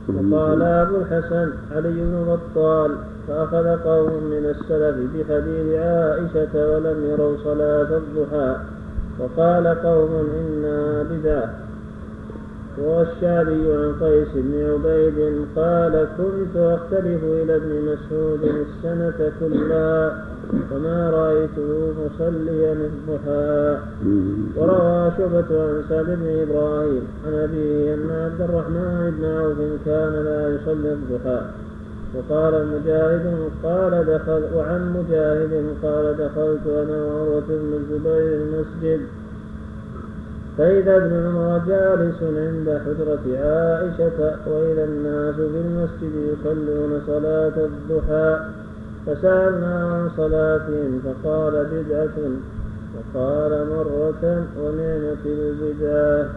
وقال أبو الحسن علي بن بطال فأخذ قوم من السلف بحديث عائشة ولم يروا صلاة الضحى وقال قوم إنها بدعة. والشعبي عن قيس بن عبيد قال كنت أختلف إلى ابن مسعود السنة كلها وما رأيته مصليا الضحى. وروى شعبة عن سعد بن إبراهيم عن أبيه أن عبد الرحمن بن عوف كان لا يصلي الضحى. وقال مجاهد قال دخل وعن مجاهد قال دخلت أنا وعروة بن الزبير المسجد. فإذا ابن عمر جالس عند حجرة عائشة وإذا الناس في المسجد يصلون صلاة الضحى. فسألنا عن صلاتهم فقال بدعة وقال مرة ونعمة البدعة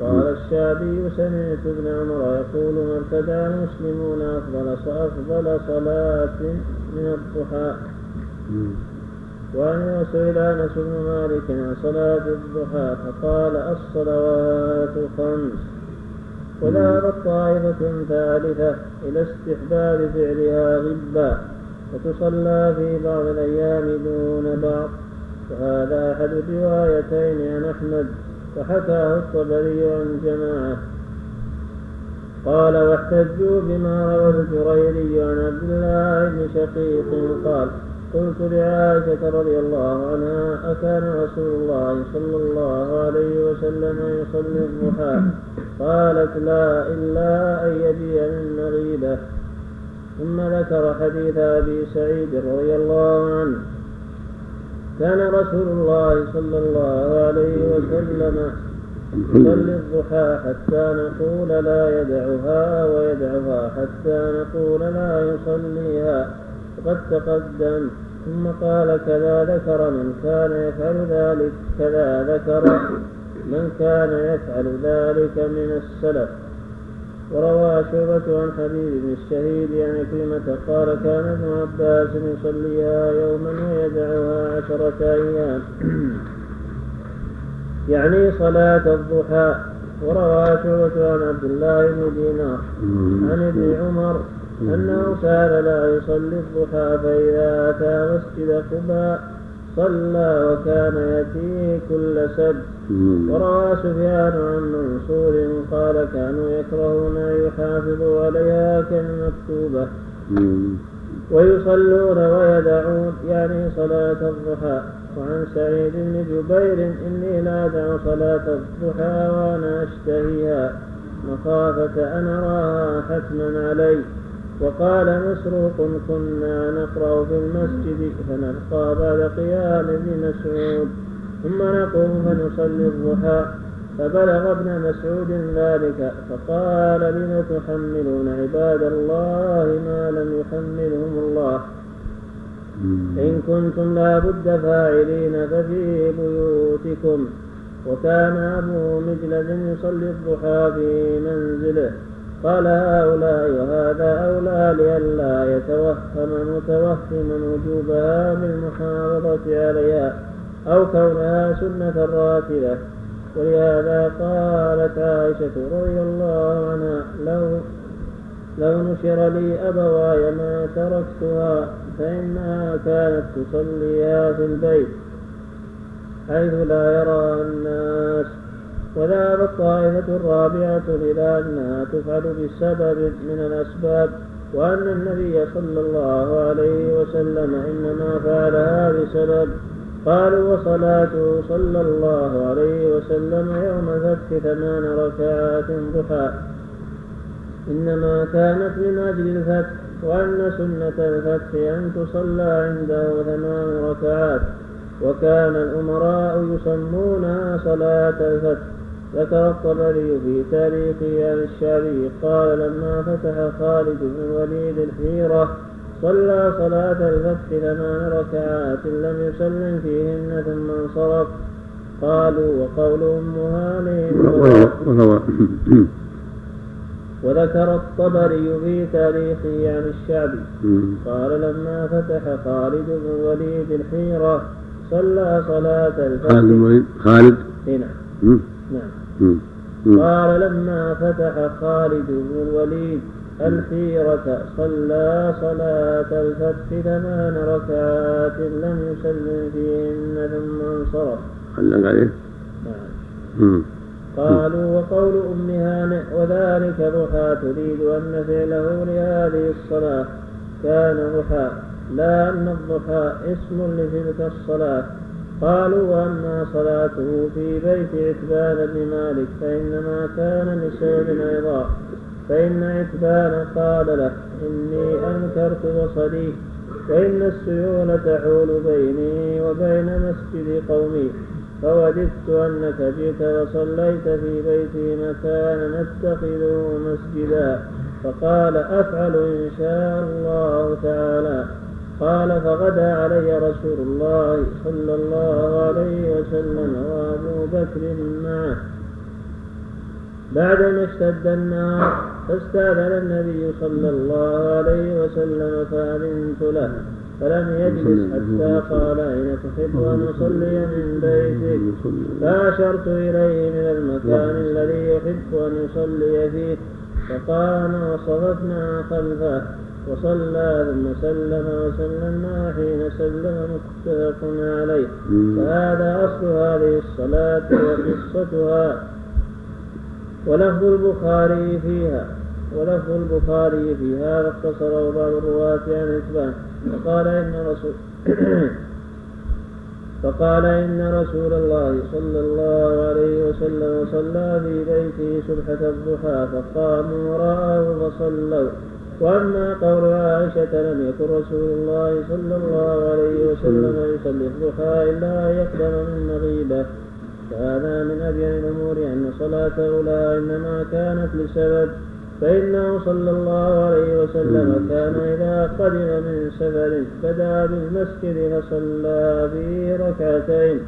وقال الشعبي سمعت ابن عمر يقول ما ابتدع المسلمون أفضل أفضل صلاة من الضحى. وعن سئل انس بن مالك عن صلاة الضحى فقال الصلوات خمس وذهبت طائفة ثالثة إلى استحباب فعلها غبا وتصلى في بعض الأيام دون بعض. وهذا أحد الروايتين عن أحمد وحكاه الطبري عن جماعة. قال واحتجوا بما روى الجريري عن عبد الله بن شقيق قال قلت لعائشة رضي الله عنها أكان رسول الله صلى الله عليه وسلم يصلي الضحى؟ قالت لا إلا أن يجيء من مغيبة ثم ذكر حديث أبي سعيد رضي الله عنه. كان رسول الله صلى الله عليه وسلم يصلي الضحى حتى نقول لا يدعها ويدعها حتى نقول لا يصليها. وقد تقدم ثم قال كذا ذكر من كان يفعل ذلك كذا ذكر من كان يفعل ذلك من السلف وروى شعبة عن حبيب بن الشهيد عن يعني كلمة قال كان ابن عباس يصليها يوما ويدعها عشرة أيام يعني صلاة الضحى. وروى شعبة عن عبد الله بن دينار عن ابن عمر أنه كان لا يصلي الضحى فإذا أتى مسجد قباء صلى وكان يأتيه كل سبت. وروى سفيان عن منصور قال كانوا يكرهون أن يحافظوا عليها كالمكتوبة. ويصلون ويدعون يعني صلاة الضحى. وعن سعيد بن جبير إني لا أدع صلاة الضحى وأنا أشتهيها. مخافة أن أراها حتما علي. وقال مسروق كنا نقرأ في المسجد فنبقى بعد قيام ابن مسعود. ثم نقوم فنصلي الضحى. فبلغ ابن مسعود ذلك فقال لم تحملون عباد الله ما لم يحملهم الله؟ إن كنتم لا بد فاعلين ففي بيوتكم. وكان أبو مجلد يصلي الضحى في منزله. قال هؤلاء وهذا أولى لئلا يتوهم متوهم وجوبها بالمحافظة عليها أو كونها سنة راتبة. ولهذا قالت عائشة رضي الله عنها لو لو نشر لي أبواي ما تركتها فإنها كانت تصليها في البيت حيث لا يرى الناس وذهبت طائفة رابعة إلى أنها تفعل بسبب من الأسباب وأن النبي صلى الله عليه وسلم إنما فعلها بسبب قالوا وصلاته صلى الله عليه وسلم يوم الفتح ثمان ركعات ضحى. إنما كانت من أجل الفتح وأن سنة الفتح أن تصلى عنده ثمان ركعات. وكان الأمراء يسمونها صلاة الفتح. ذكر الطبري في تاريخه عن الشعبي قال لما فتح خالد بن الوليد الحيرة صلى صلاة الفتح ثمان ركعات لم يسلم فيهن ثم انصرف. قالوا وقول أم هانئ وذكر الطبري في تاريخه عن الشعبي قال لما فتح خالد بن الوليد الحيرة صلى صلاة الفتح. خالد بن خالد؟ نعم. نعم. قال لما فتح خالد بن الوليد الحيرة صلى صلاة الفتح ثمان ركعات لم يسلم فيهن ثم انصرف. علق عليه؟ نعم. قالوا وقول أم هانئ وذلك ضحى تريد أن فعله لهذه الصلاة كان ضحى لا أن الضحى اسم لتلك الصلاة قالوا وأما صلاته في بيت عتبان بن مالك فإنما كان لسبب أيضا. فإن عتبان قال له إني أنكرت بصري وإن السيول تحول بيني وبين مسجد قومي. فوددت أنك جئت وصليت في بيتي مكانا نتخذه مسجدا. فقال أفعل إن شاء الله تعالى. قال فغدا علي رسول الله صلى الله عليه وسلم وأبو بكر معه. بعدما اشتد النار فاستأذن النبي صلى الله عليه وسلم فأذنت له فلم يجلس حتى قال أين تحب أن أصلي من بيتك؟ فأشرت إليه من المكان الذي يحب أن يصلي فيه فقام وصففنا خلفه. وصلى ثم سلم وسلمنا حين سلم متفق عليه. فهذا أصل هذه الصلاة وقصتها. ولفظ البخاري فيها ولفظ البخاري في هذا اختصره بعض الرواة عن الإتبان فقال إن رسول فقال إن رسول الله صلى الله عليه وسلم صلى في بيته سبحة الضحى فقاموا وراءه فصلوا. وأما قول عائشة لم يكن رسول الله صلى الله عليه وسلم يصلي الضحى إلا يقدم من مغيبة. فهذا من أبين الأمور أن صلاته لا إنما كانت لسبب فإنه صلى الله عليه وسلم كان إذا قدم من سفر بدا بالمسجد فصلى به ركعتين.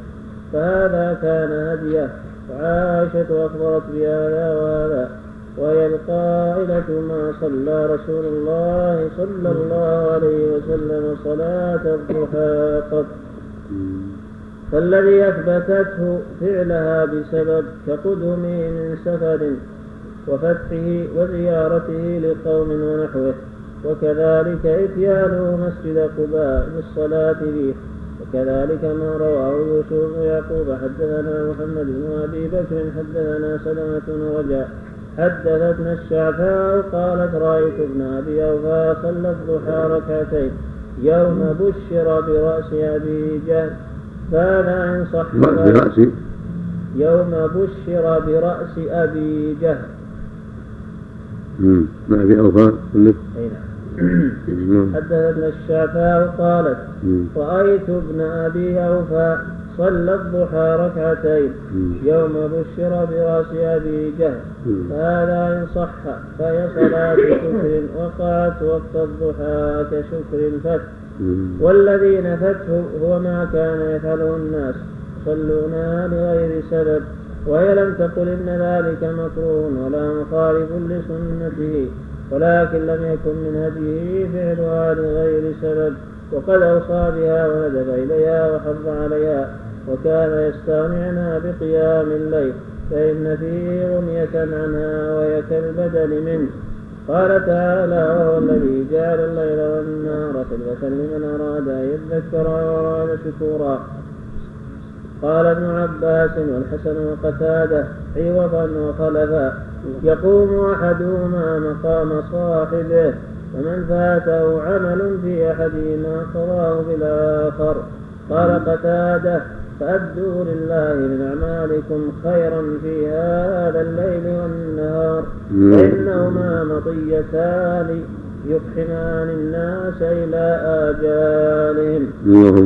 فهذا كان هديه وعائشة أخبرت بهذا وهذا. وهي القائلة ما صلى رسول الله صلى الله عليه وسلم صلاة الضحى قط. فالذي أثبتته فعلها بسبب كقدمه من سفر وفتحه وزيارته لقوم ونحوه وكذلك إتيانه مسجد قباء للصلاة فيه وكذلك ما رواه يوسف بن يعقوب حدثنا محمد بن أبي بكر حدثنا سلمة رجاء حدثتنا الشعفاء قالت رأيت ابن أبي أوفى صلى الضحى ركعتين. يوم بشر برأس أبي جهل. فهذا إن صح برأس يوم بشر برأس أبي جهل. ما أبي أوفى أي نعم. حدثتنا الشعفاء قالت رأيت ابن أبي أوفى صلى الضحى ركعتين. يوم بشر براس أبي جهل. فهذا إن صح. فهي صلاة شكر وقعت وقت الضحى كشكر الفتح. والذي نفته هو ما كان يفعله الناس. يصلونها لغير سبب. وهي لم تقل إن ذلك مكروه ولا مخالف لسنته. ولكن لم يكن من هديه فعلها لغير سبب. وقد أوصى بها وندب إليها وحض عليها. وكان يستغنعنا بقيام الليل فإن فيه غنية عنها وهي كالبدل منه. قال تعالى وهو الذي جعل الليل والنهار خلفة لمن أراد أن يذكر وأراد شكورا قال ابن عباس والحسن وقتاده عوضا وخلفا يقوم أحدهما مقام صاحبه ومن فاته عمل في أحدهما قضاه بالآخر قال قتاده فأدوا لله من أعمالكم خيرا في هذا الليل والنهار. فإنهما مطيتان يفحمان الناس إلى آجالهم.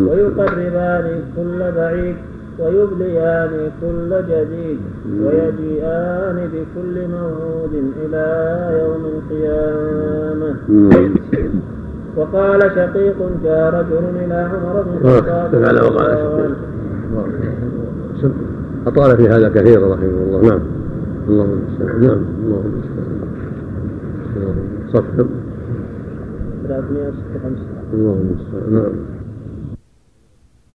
ويقربان كل بعيد ويبليان كل جديد ويجيئان بكل موعود إلى يوم القيامة. وقال شقيق جاء رجل إلى عمر بن الخطاب أطال في هذا كثيرا رحمه الله. نعم. اللهم المستعان نعم. اللهم المستعان صف 356 اللهم المستعان نعم.